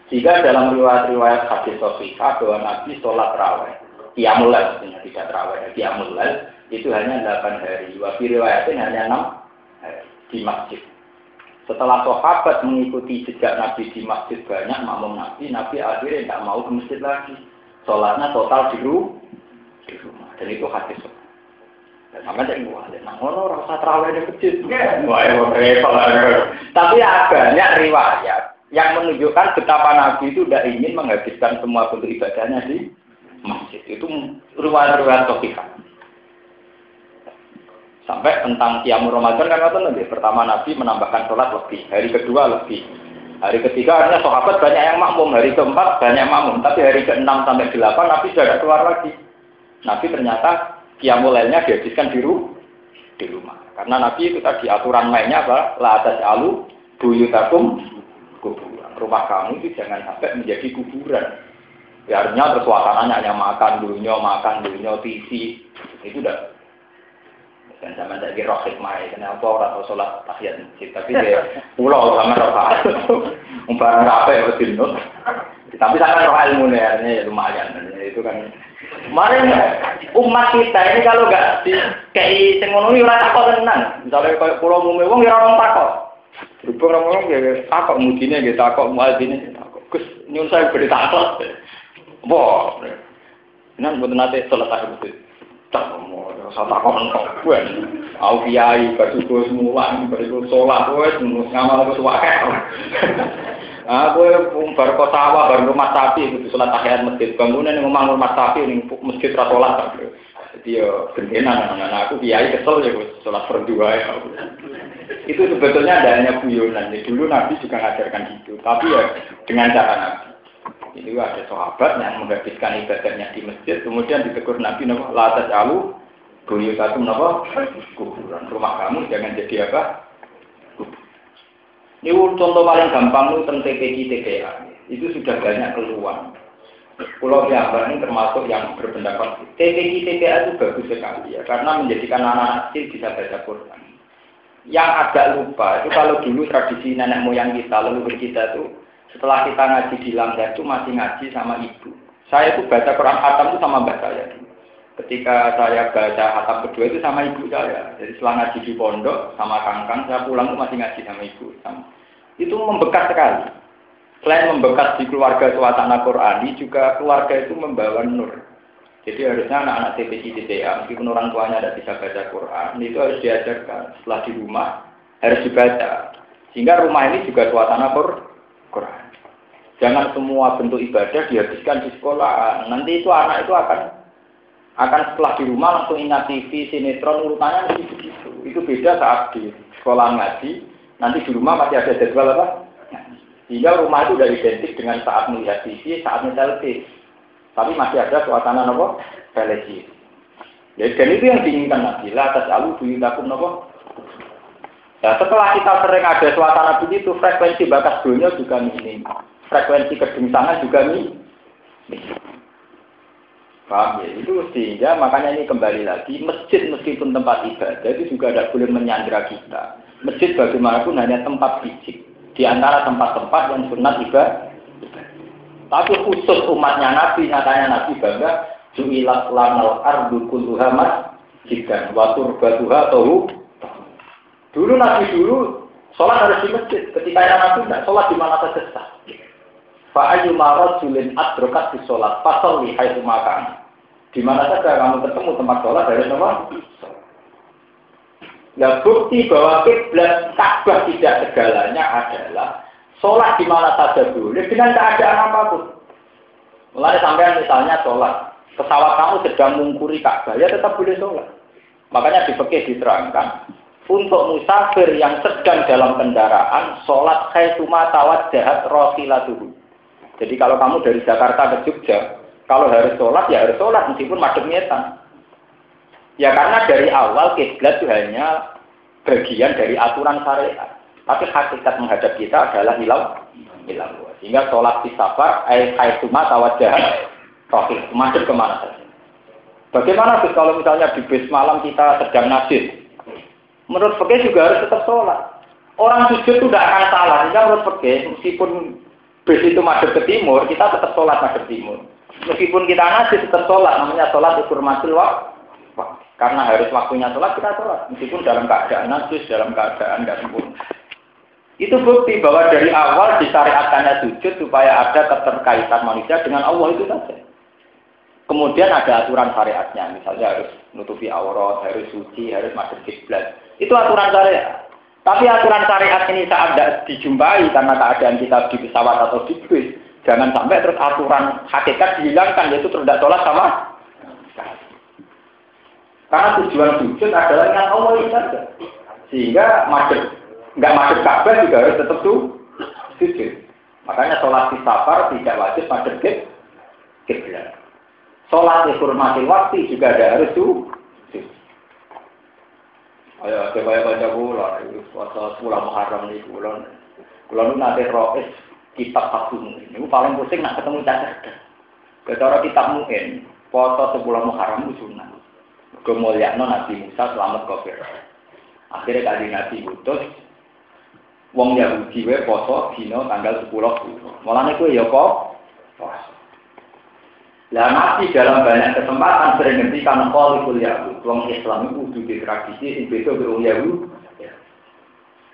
Jika dalam riwayat-riwayat hadis sahihah bahwa Nabi sholat raweh, kiamulal maksudnya tidak raweh, kiamulal itu hanya 8 hari. Wafi riwayatnya hanya 6 hari di masjid. Setelah sahabat mengikuti jejak Nabi di masjid banyak makmum Nabi, Nabi akhirnya tidak mau ke masjid lagi. Sholatnya total di rumah. Dan itu hadis sama cek gua, ngono rasa terawih di masjid. Wah, repot Tapi ada banyak riwayat yang menunjukkan betapa Nabi itu tidak ingin menghabiskan semua bentuk ibadahnya di masjid. Itu riwayat-riwayat Sofika. Sampai tentang Qiyamul Ramadan kan kata nanti pertama Nabi menambahkan sholat lebih, hari kedua lebih, hari ketiga artinya sahabat banyak yang makmum, hari keempat banyak makmum, tapi hari keenam sampai delapan Nabi sudah keluar lagi. Nabi ternyata kiamulailnya dihabiskan di, ru di rumah. Karena Nabi itu tadi aturan mainnya apa? La atas alu buyutakum kuburan. Rumah kamu itu jangan sampai menjadi kuburan. Ya, artinya terus hanya makan dunia, makan dunia, TV. Itu udah dan sama saya kira hikmah kenapa orang tahu sholat tahiyat masjid tapi dia pulau sama rokaat umbar apa ya betul tapi saya roh ilmu ya lumayan itu kan Kemarin umat kita ini kalau nggak di kayak sengono ini orang takut tenang. Misalnya kayak pulau mume wong ya orang takut. Berhubung orang orang ya takut mudine ya takut muadzine ya takut. Gus nyun saya beri takut. Wah, ini buat nanti selesai betul. Tak mau saya takut entok. Gue, aku kiai, bersyukur semua, bersyukur sholat, gue, ngamal ke suaka. Ah, gue bar kota sawah, bar rumah sapi itu sholat tahiyat masjid. Bangunan yang ngomong rumah sapi ini masjid ratolat. Jadi ya gendenan anak aku kiai kesel ya gue sholat berdua ya. Itu sebetulnya ada hanya guyonan. Jadi dulu Nabi juga ngajarkan itu, tapi ya dengan cara Nabi. Itu ada sahabat yang menghabiskan ibadahnya di masjid, kemudian ditegur Nabi nama latas alu Goyo satu nama kuburan. Rumah kamu jangan jadi apa? Ini contoh paling gampang itu tentang TPG TPA. Itu sudah banyak keluar. Pulau Jawa ini termasuk yang berpendapat TPG TPA itu bagus sekali ya, karena menjadikan anak-anak kecil bisa baca Quran. Yang agak lupa itu kalau dulu tradisi nenek moyang kita, leluhur kita itu setelah kita ngaji di langgar itu masih ngaji sama ibu. Saya itu baca Quran khatam itu sama mbak saya. Ketika saya baca khatam kedua itu sama ibu saya. Jadi setelah ngaji di pondok sama kangkang, saya pulang itu masih ngaji sama ibu. Sama itu membekas sekali. Selain membekas di keluarga suasana Qurani, juga keluarga itu membawa nur. Jadi harusnya anak-anak TPC TPA, meskipun orang tuanya tidak bisa baca Quran, itu harus diajarkan. Setelah di rumah, harus dibaca. Sehingga rumah ini juga suasana Quran. Jangan semua bentuk ibadah dihabiskan di sekolah. Nanti itu anak itu akan akan setelah di rumah langsung ingat TV, sinetron, urutannya begitu. Itu beda saat di sekolah ngaji, Nanti di rumah masih ada jadwal apa? Sehingga rumah itu sudah identik dengan saat melihat TV, saat TV. Tapi masih ada suasana nopo. Ya, dan itu yang diinginkan Nabi. Atas alu takut nopo. Ya, setelah kita sering ada suasana begitu, frekuensi bakas dunia juga minim. Frekuensi kedungsangan juga minim. Paham ya? Itu sehingga makanya ini kembali lagi, masjid meskipun tempat ibadah itu juga tidak boleh menyandra kita. Masjid bagaimanapun hanya tempat fisik. Di antara tempat-tempat yang sunat ibadah. Tapi khusus umatnya Nabi, nyatanya Nabi bangga, Ju'ilat lanal ardu kulluha masjidan, wa turbatuha tohu. Dulu Nabi dulu, sholat harus di masjid. Ketika yang Nabi tidak, sholat di mana saja sah. Fa'ayu marot julin adrokat di sholat, pasal lihai makan. Di mana saja kamu ketemu tempat sholat, dari semua Nah bukti bahwa kiblat Ka'bah tidak segalanya adalah sholat di mana saja boleh dengan keadaan apa pun. Mulai sampai misalnya sholat, pesawat kamu sedang mengukuri Ka'bah ya tetap boleh sholat. Makanya di diterangkan untuk musafir yang sedang dalam kendaraan sholat khaituma tawat jahat rosilatuhu. Jadi kalau kamu dari Jakarta ke Jogja, kalau harus sholat ya harus sholat meskipun madem nyetan. Ya karena dari awal kiblat itu hanya bagian dari aturan syariat. Tapi hakikat menghadap kita adalah hilang hilang. Sehingga sholat di safar, ayat haituma tawajah, rohil, masuk ke mana saja. Bagaimana kalau misalnya di bis malam kita sedang nasib? Menurut fakih juga harus tetap sholat. Orang sujud itu tidak akan salah. Sehingga menurut fakih, meskipun bis itu masuk ke timur, kita tetap sholat masuk timur. Meskipun kita nasib tetap sholat, namanya sholat ukur masil Karena harus waktunya sholat, kita sholat. Meskipun dalam keadaan najis, dalam keadaan nggak sempurna. Itu bukti bahwa dari awal disyariatkannya sujud supaya ada keterkaitan manusia dengan Allah itu saja. Kemudian ada aturan syariatnya, misalnya harus nutupi aurat, harus suci, harus masuk kiblat. Itu aturan syariat. Tapi aturan syariat ini saat tidak dijumpai karena keadaan kita di pesawat atau di bus, jangan sampai terus aturan hakikat dihilangkan, yaitu tidak sholat sama karena tujuan sujud adalah ingat Allah itu saja. Sehingga masuk nggak masuk Ka'bah juga harus tetap tuh sujud. Makanya sholat di safar tidak wajib ke kiblat. Sholat dihormati waktu juga ada harus tuh. Ayo, coba ya baca bulan, puasa bulan Muharram ini bulan. Bulan itu nanti rois kitab Fatum. Ini paling pusing nak ketemu cacat. Kecara kitab Mu'in, puasa sebulan Muharram itu sunnah kemuliaan Nabi Musa selamat kafir. Akhirnya kali Nabi utus wong Yahudi we poso dino tanggal 10 Mulane kowe ya kok poso. Lah Nabi dalam banyak kesempatan sering ngendikan qaulul Yahud, wong Islam itu kudu di tradisi sing beda karo wong Yahudi.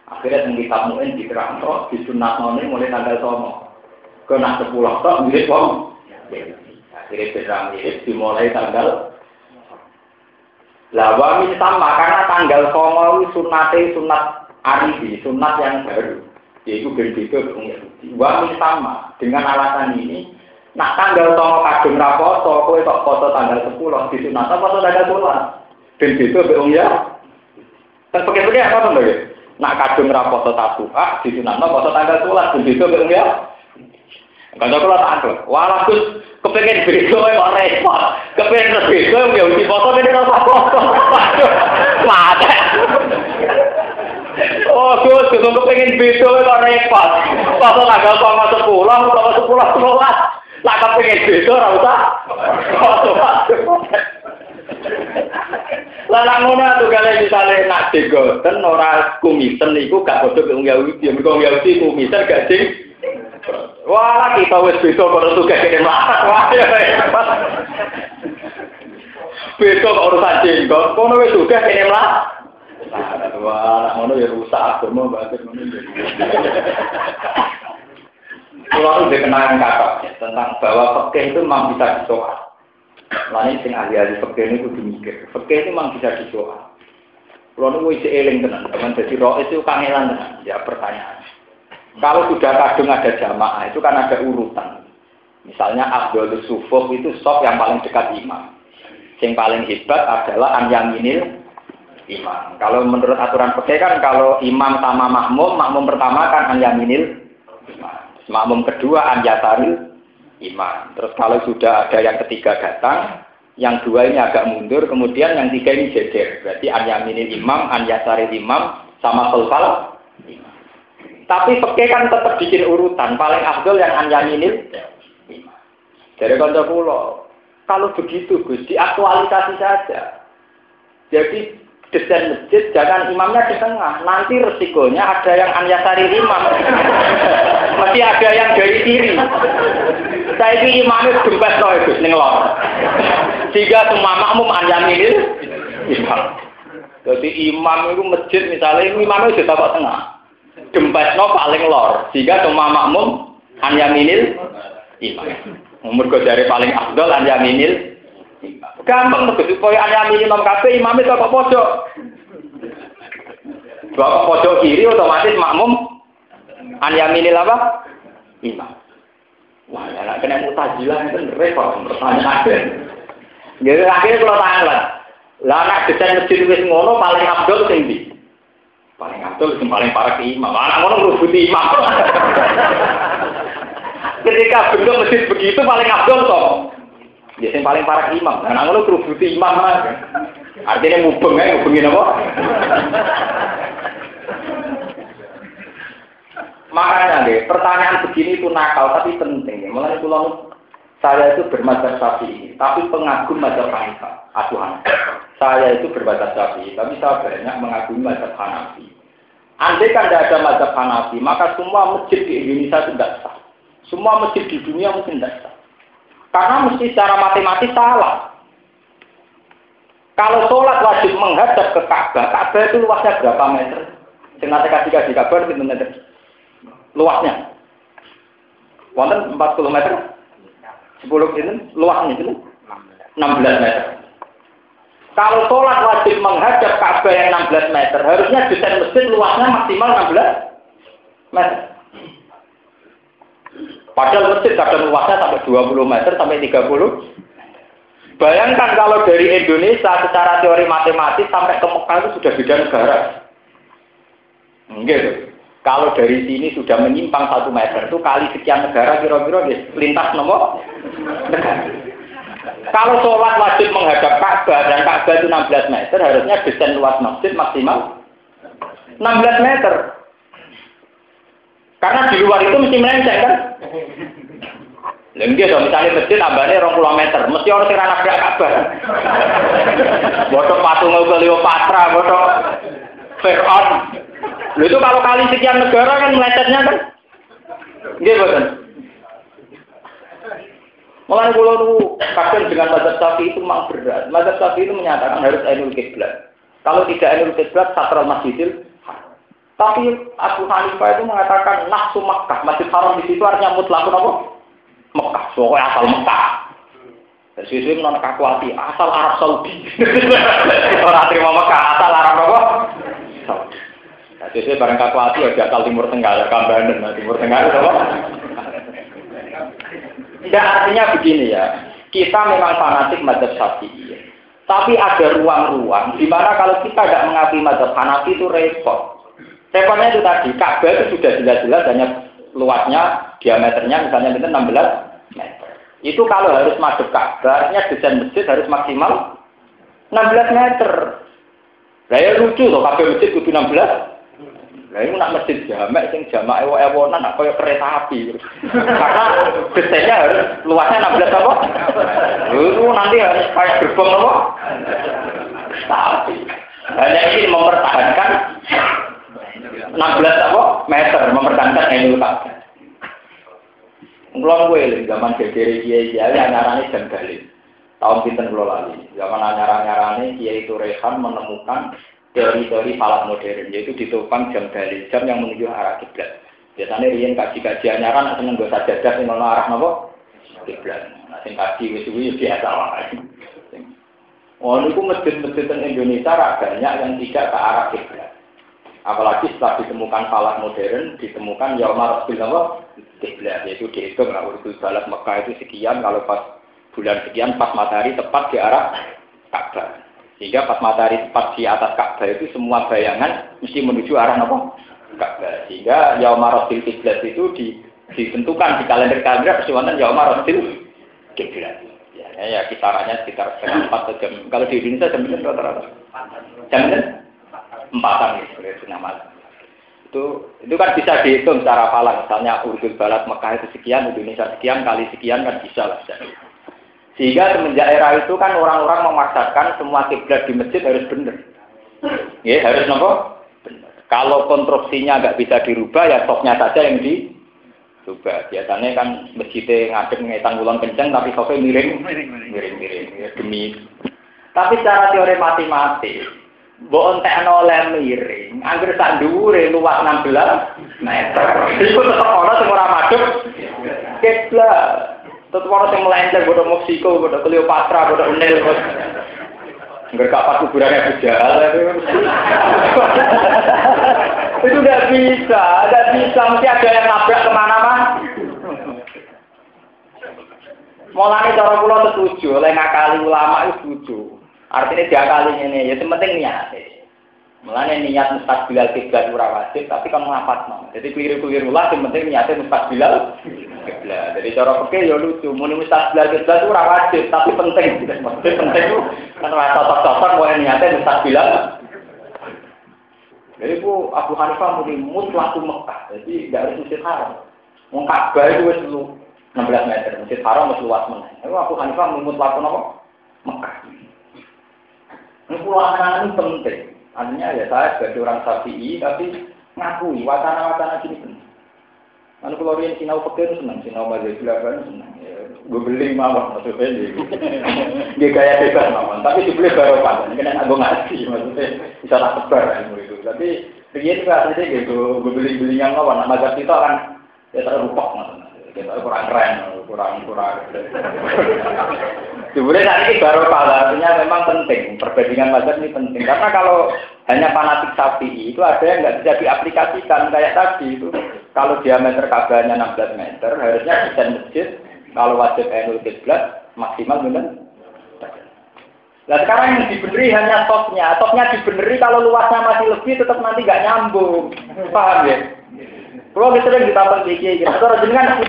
Akhirnya teng kitab Mu'in diterangno disunatno mulai tanggal 9. Kena 10 tok mirip wong. Akhirnya berang mirip dimulai tanggal lah wamin sama karena tanggal songo sunate sunat arifi, sunat yang baru. yaitu berbeda wong Yahudi. Wa sama dengan alasan ini Nak tanggal songo kadung rapoto, kowe kok foto tanggal sepuluh di sunat, foto tanggal sepuluh. Beda mbek wong ya. Kan pakai-pakai apa to lho Nak kadung rapoto tatuah di sunat, foto tanggal sepuluh, beda mbek wong ya. Kanca kula tak antuk. Walah Gus, kepengin beda kok repot. Kepengin beda ya uji foto ini ora foto. Mate. Oh, Gus, Gus kepengin beda kok repot. Foto tanggal 10, 10, 10, 10. Lah kepengin beda ora usah. Lah ngono tuh kale misale nak degoten ora kumisen iku gak padha wong Yahudi. Mergo wong Yahudi kumisen gak ding. Wah, kita wis beda karo tugas kene mlarat. Wah, ya Beda kok urusan jenggot, kono wis tugas kene mlarat. Wah, ngono ya rusak agama banget ngono. Kalau udah kenangan kakak ya, tentang bahwa fakih itu memang bisa disoal. Lain sing ahli-ahli fakih ini kudu mikir. Fakih itu memang bisa disoal. Kalau nunggu isi eling tenan, teman jadi roh itu kangelan tenan. Ya pertanyaan. Kalau sudah kadung ada jamaah itu kan ada urutan. Misalnya Abdul Sufuf itu sok yang paling dekat imam. Yang paling hebat adalah an yaminil imam. Kalau menurut aturan fakih kan kalau imam sama makmum, makmum pertama kan an yaminil imam. Makmum kedua anjasaril imam. Terus kalau sudah ada yang ketiga datang, yang dua ini agak mundur, kemudian yang tiga ini jejer. Berarti anyaminil imam, anyasaril imam, sama imam. Tapi peke kan tetap bikin urutan. Paling afdol yang anyaminil imam. Dari kanca pulau. Kalau begitu Gus, diaktualisasi saja. Jadi desain masjid jangan imamnya di tengah. Nanti resikonya ada yang anyasari imam. Masih ada yang dari kiri. Saya ini imamnya gempes loh itu nengelor. Sehingga semua makmum anyamin imam. Jadi imam itu masjid misalnya imamnya sudah tapak tengah. Gempes no paling lor. Sehingga semua makmum anyaminil imam. Umur dari paling afdol anyaminil Gampang tuh, supaya ada imam kafe, imam itu kok pojok. Bawa pojok kiri otomatis makmum. Anyaminil apa? Imam. Wah, ya kena mutajilah itu repot pertanyaan. Jadi akhirnya kalau tanggal, lah anak desain masjid wis ngono paling abdul sing Paling abdul sing paling parah ke imam. Anak ngono ngerubuti imam. Ketika bentuk masjid begitu paling abdul toh. Ya yang paling parah imam. Nah, ngono kerubuti imam lah. Artinya mubeng ya, mubengin apa? Makanya deh, pertanyaan begini itu nakal tapi penting. Mulai pulang saya itu bermadzhab sapi, tapi pengagum mazhab Hanifah, asuhan. Saya itu bermadzhab sapi, tapi saya banyak mengagumi mazhab Hanafi. Andai kan tidak ada mazhab Hanafi, maka semua masjid di Indonesia tidak sah. Semua masjid di dunia mungkin tidak sah. Karena mesti secara matematis salah. Kalau sholat wajib menghadap ke Ka'bah, Ka'bah itu luasnya berapa meter? Dengan kasih kasih kabar itu meter. Luasnya. Wonten 40 meter? 10 ini luasnya itu 16 meter. Kalau sholat wajib menghadap Ka'bah yang 16 meter, harusnya desain masjid luasnya maksimal 16 meter. Padahal masjid kadang luasnya sampai 20 meter sampai 30. Bayangkan kalau dari Indonesia secara teori matematis sampai ke Mekah itu sudah beda negara. Gitu. Kalau dari sini sudah menyimpang satu meter itu kali sekian negara kira-kira lintas nomor. Kalau sholat wajib menghadap Ka'bah dan Ka'bah itu 16 meter, harusnya desain luas masjid maksimal 16 meter. Karena di luar itu mesti melenceng kan? Lagi dong, misalnya masjid tambahnya rong puluh meter, mesti orang sing anak gak kabar. Bodoh patung Cleopatra, bodoh Fir'aun. Lalu itu kalau kali sekian negara kan melecetnya kan? Gitu kan? Mulai pulau itu kadang dengan mazhab sapi itu memang berat. Mazhab sapi itu menyatakan harus ainul kiblat. Kalau tidak ainul kiblat, satral masjidil tapi Abu Hanifah itu mengatakan nafsu Mekah, masjid haram di situ artinya mutlak apa? Mekah, pokoknya asal Mekah. Dan sesuai menolak aku hati, asal Arab Saudi. Orang terima Mekah, asal Arab apa? Saudi. Jadi barang kalkulasi ya jatah timur tengah, ya kambanan, nah, timur tengah itu apa? Tidak artinya begini ya, kita memang fanatik mazhab Syafi'i. Tapi ada ruang-ruang di mana kalau kita tidak mengakui mazhab Hanafi itu repot. Repotnya itu tadi, Ka'bah itu sudah jelas-jelas hanya luasnya, diameternya misalnya itu 16 meter. Itu kalau harus masuk Ka'bah, artinya desain masjid harus maksimal 16 meter. Nah ya lucu loh, kabeh masjid kudu 16 Nah ini nak masjid jamak sing jamak ewo ewonan nak koyo kereta api. Karena desainnya harus luasnya 16 apa? Itu nanti harus kayak gerbong apa? Tapi hanya ini mempertahankan 16 apa? meter mempertahankan ini Ka'bah. Kulon gue zaman gegere kiai kiai nyarani jam galih. Tahun pinten kulo lali. Zaman nyarani kiai itu Rehan menemukan teori-teori falak modern yaitu ditopang jam dari jam yang menuju arah kiblat. Biasanya rian kaji-kaji anyaran seneng gue saja yang ngono arah nopo kiblat. Nah, sing kaji wis kuwi biasa wae. Oh, niku masjid-masjid Indonesia banyak yang tidak ke arah kiblat. Apalagi setelah ditemukan falak modern, ditemukan Yaumar Rasul apa? Kiblat, yaitu dihitung lah, urut balas Mekah itu sekian, kalau pas bulan sekian, pas matahari tepat di arah Ka'bah. Sehingga pas matahari tepat di atas Ka'bah itu semua bayangan mesti menuju arah apa? Ka'bah. Sehingga Yaumarosil Kiblat itu di, ditentukan di kalender-kalender persiwanan Yaumarosil Kiblat. Ya, ya, ya kisarannya sekitar setengah empat jam. Kalau di Indonesia jam berapa rata-rata? Jam empatan itu nama. Itu itu kan bisa dihitung secara falang. Misalnya Urdul Balat Mekah itu sekian, Indonesia sekian kali sekian kan bisa lah. Sehingga semenjak era itu kan orang-orang memaksakan semua kiblat di masjid harus benar. Ya, harus nopo? Kalau konstruksinya nggak bisa dirubah, ya soknya saja yang dirubah. Biasanya kan masjidnya ngadep ngetan ulang kenceng, tapi soknya miring, miring-miring, ya, demi. Tapi secara teori matematis, Mbok entekno oleh miring, angger sak dhuwure luas 16 meter. Iku tetep ana sing ora madhep kiblat. Tetap orang yang melenceng, bodoh Meksiko, bodoh Cleopatra, bodoh Nil. Enggak kapan kuburannya bujal. itu udah bisa, udah bisa. Mesti ada yang nabrak ke mana-mana. Mulanya cara pulau setuju, oleh ngakali ulama itu setuju. Artinya dia kali ini, ya penting niat. Mulanya niat mustaqbilal kiblat ora wajib, tapi kamu ngapat no. Jadi keliru-keliru lah, yang penting niatnya mustaqbilal kiblat. Jadi cara pikir ya lucu, muni mustaqbilal kiblat ora wajib, tapi penting. Maksudnya penting itu kan ora cocok-cocok mau niatnya mustaqbilal. Jadi bu Abu Hanifah muni mutlak Mekah, jadi tidak harus masjid haram. Wong Ka'bah itu wis 16 meter, masjid haram wis luas. Itu Abu Hanifah muni apa? Mekah. Ini pulau anak ini penting. Artinya ya saya sebagai orang sapi tapi ngakui wacana-wacana gini penting. Lalu kalau yang sinau pekin senang, sinau mazhab kan senang. Ya, gue beli mawon maksudnya dia gaya bebas mawon. Tapi dibeli baru ini kan aku ngaji maksudnya bisa tak sebar ilmu itu. Tapi begini juga aslinya gitu, gue beli beli yang mawon. Nah, mazhab itu akan ya terlupa maksudnya. Kita kurang keren, kurang kurang. Sebenarnya ini baru artinya memang penting. Perbandingan mazhab ini penting. Karena kalau hanya fanatik sapi itu ada yang nggak bisa diaplikasikan kayak tadi itu. Kalau diameter kabelnya 16 meter, harusnya desain masjid kalau wajib enul kiblat maksimal benar. Nah sekarang yang dibeneri hanya topnya, topnya dibeneri kalau luasnya masih lebih tetap nanti nggak nyambung, paham ya? Kalau kita sering ditambah kiai, kita harus jenengan aku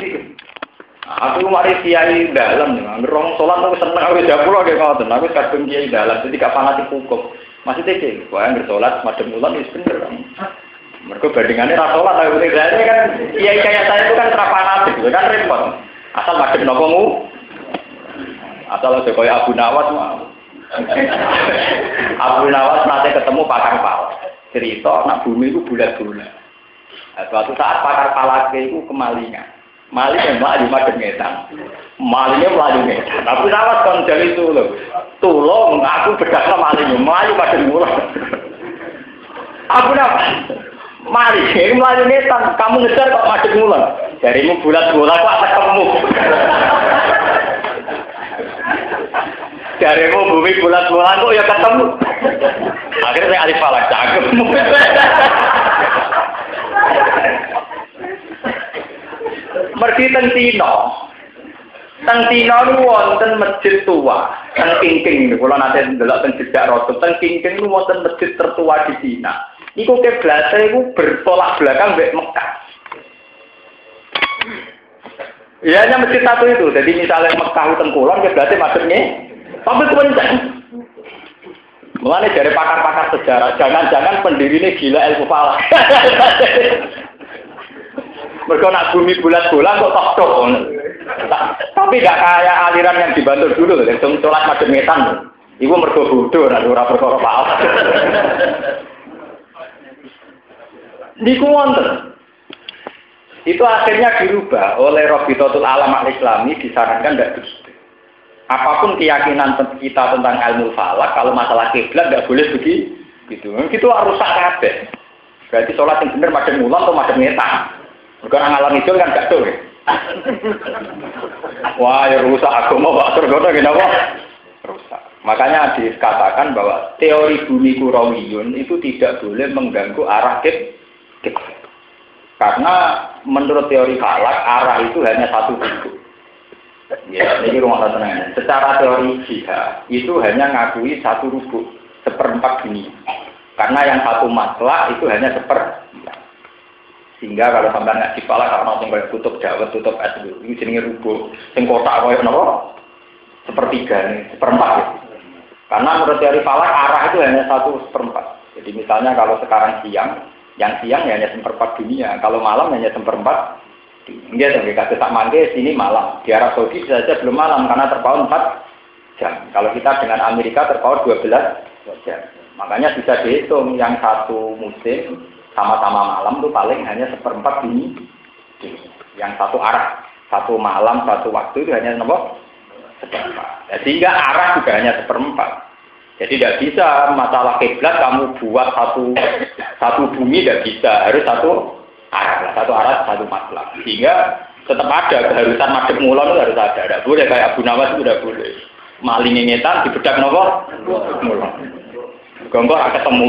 Aku mari kiai dalam, ngerong sholat aku seneng aku jauh pulau kayak ngotot, aku kadung kiai dalam, jadi gak fanatik hukum. Masih teke, wah yang bersolat madem mulan itu bener. Mereka bandingannya rasolat, aku tidak kan kiai kayak saya itu kan terfanatik, itu kan repot. Asal madem nopomu, asal aja kaya Abu Nawas mah. Abu Nawas nanti ketemu pakar pal, cerita nak bumi itu bulat-bulat. Suatu saat pakar palake itu kemalingan. Mali yang melayu madem ngetan. Malinya melayu ngetan. Tapi awas kon jadi tulo. Tulo aku bedak sama malinya. Melayu madem mulan. Aku napa? Mali, ini melayu ngetan. Kamu ngejar kok madem mulan. Jarimu bulat bulat kok ada kamu. Jarimu bumi bulat bulat kok ya ketemu. Akhirnya saya alif falak cakep. Merdi teng Tino. Teng Tino lu wonten masjid tua, teng Kingking kula nate ndelok teng jejak Rasul, teng Kingking lu wonten masjid tertua di Cina. Iku kiblat iku bertolak belakang mbek Mekah. Ya hanya masjid satu itu. Jadi misalnya Mekah utang kulon, ya berarti maksudnya Tapi kemudian Mulane dari pakar-pakar sejarah, jangan-jangan pendiri ini gila ilmu falak. Mereka nak bumi bulat-bulat kok tok tok. Tapi gak kayak aliran yang dibantu dulu, langsung sholat macam metan. Ibu mergo bodoh, nak ora perkara falak. Niku wonten. Itu akhirnya dirubah oleh Robitotul Alam Al-Islami disarankan tidak apa pun keyakinan kita tentang ilmu falak, kalau masalah kiblat nggak boleh begitu. Gitu. Itu harus rusak kabeh. Berarti sholat yang benar macam mulan atau macam ngetan. Bukan ngalam itu kan gak tuh. Wah, ya rusak aku mau pak surga kenapa? Rusak. Makanya dikatakan bahwa teori bumi kurawiyun itu tidak boleh mengganggu arah kiblat. Karena menurut teori falak arah itu hanya satu titik. Ya, ini rumah tenang. Secara teori jihad itu hanya ngakui satu rubuk seperempat dunia. Karena yang satu masalah itu hanya seper. Sehingga kalau sampai nggak dipala karena kayak tutup Jawa, tutup es itu, ini jenenge rubuk. Sing kotak kayak nopo sepertiga nih, seperempat. Ya. Karena menurut teori falak arah itu hanya satu seperempat. Jadi misalnya kalau sekarang siang, yang siang ya hanya seperempat dunia. Kalau malam hanya seperempat dia dong, kita tak mangke sini malam. Di Arab Saudi saja belum malam karena terpaut 4 jam. Kalau kita dengan Amerika terpaut 12 jam. Makanya bisa dihitung yang satu musim sama-sama malam tuh paling hanya seperempat ini. Yang satu arah, satu malam, satu waktu itu hanya nomor seperempat. Ya, sehingga arah juga hanya seperempat. Jadi tidak bisa masalah kiblat kamu buat satu satu bumi tidak bisa harus satu arah satu arah satu masalah sehingga tetap ada keharusan madep mulon itu harus ada. Tidak boleh kayak Abu Nawas itu tidak boleh. Maling ngetan di bedak nopo? Mulon gonggor akan ketemu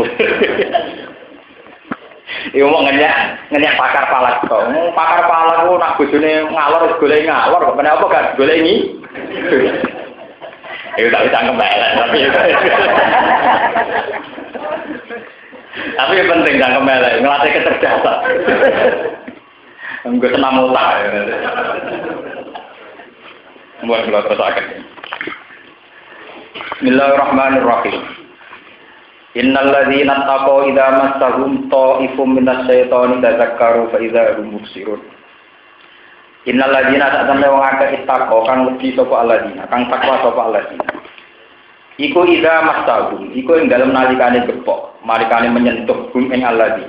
Iku mau ngenyak ngenyak pakar palak kok. Mau pakar palak ku nak bojone ngalor golek ngalor. Kok kenapa gak golek ini? Iku tak bisa tapi Tapi penting jangan kemelek, ngelatih kecerdasan. Enggak senam otak. Mulai mulai terus akan. Bismillahirrahmanirrahim. Innal ladzina taqaw idza massahum ta'ifum minas syaitani tadzakkaru fa idza hum mubsirun. Innal ladzina temne wong akeh ittaqo kang wedi sapa alladzina, kang takwa sapa alladzina. Iku ida mastagum, iku yang dalam nalikane gepok, nalikane menyentuh gum ing alladzi.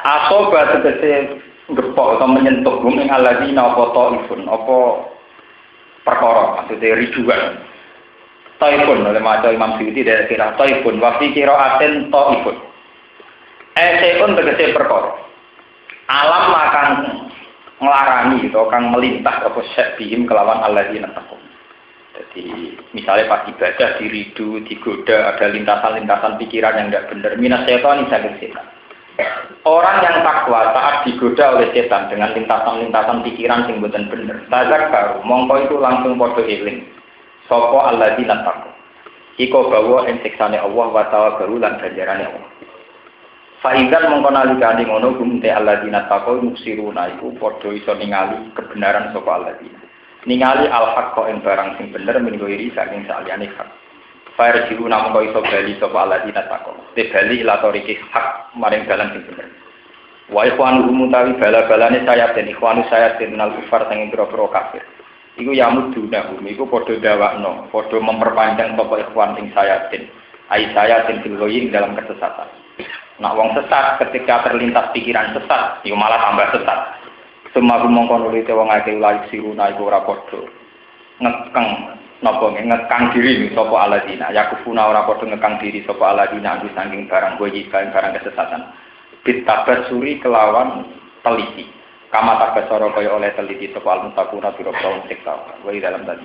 Asoba tegese gepok atau menyentuh gum ing alladzi apa taifun, apa perkara maksudnya rijuan. Taifun oleh maca Imam Suyuti dari kira taifun wa fi qiraatin taifun. Eseun tegese perkara. Alam akan ngelarani atau kang melintas apa syabihim kelawan alladzina taqwa. Jadi misalnya pas ibadah diridu, digoda, ada lintasan-lintasan pikiran yang tidak benar. Minas setan ini setan. Orang yang takwa saat digoda oleh setan dengan lintasan-lintasan pikiran yang bukan benar. Tazak baru, mongko itu langsung podo iling. Sopo Allah di takwa. Iko bawa ensiksane Allah wa baru lan ganjarane Allah. Mongko nalikane ngono gumte Allah di takwa muksiruna iku podo iso ningali kebenaran sopo Allah ningali al haq kok ing barang sing bener minggu iri saking saliyane hak Fire jiru namun kau iso bali sapa Allah dina tako. Te bali ila toriki hak maring dalan sing bener. Wa ikhwanu mutawi bala-balane saya dan ikhwanu saya nal kufar sing pira-pira kafir. Iku yamud duna bumi iku padha dawakno, padha memperpanjang sapa ikhwan sing saya den. Ai saya den filgoyin dalam kesesatan. Nak wong sesat ketika terlintas pikiran sesat, iku malah tambah sesat. Semua mongko nuli te wong akeh lagi siruna iku ora padha. Ngekeng napa ngekang diri sapa aladina. Yakufuna ora padha ngekang diri sapa aladina andu saking barang boyi barang kesesatan. Bitabat suri kelawan teliti. Kama tabasara kaya oleh teliti sapa al mutakuna biro kaum sikta. Wa dalam tadi.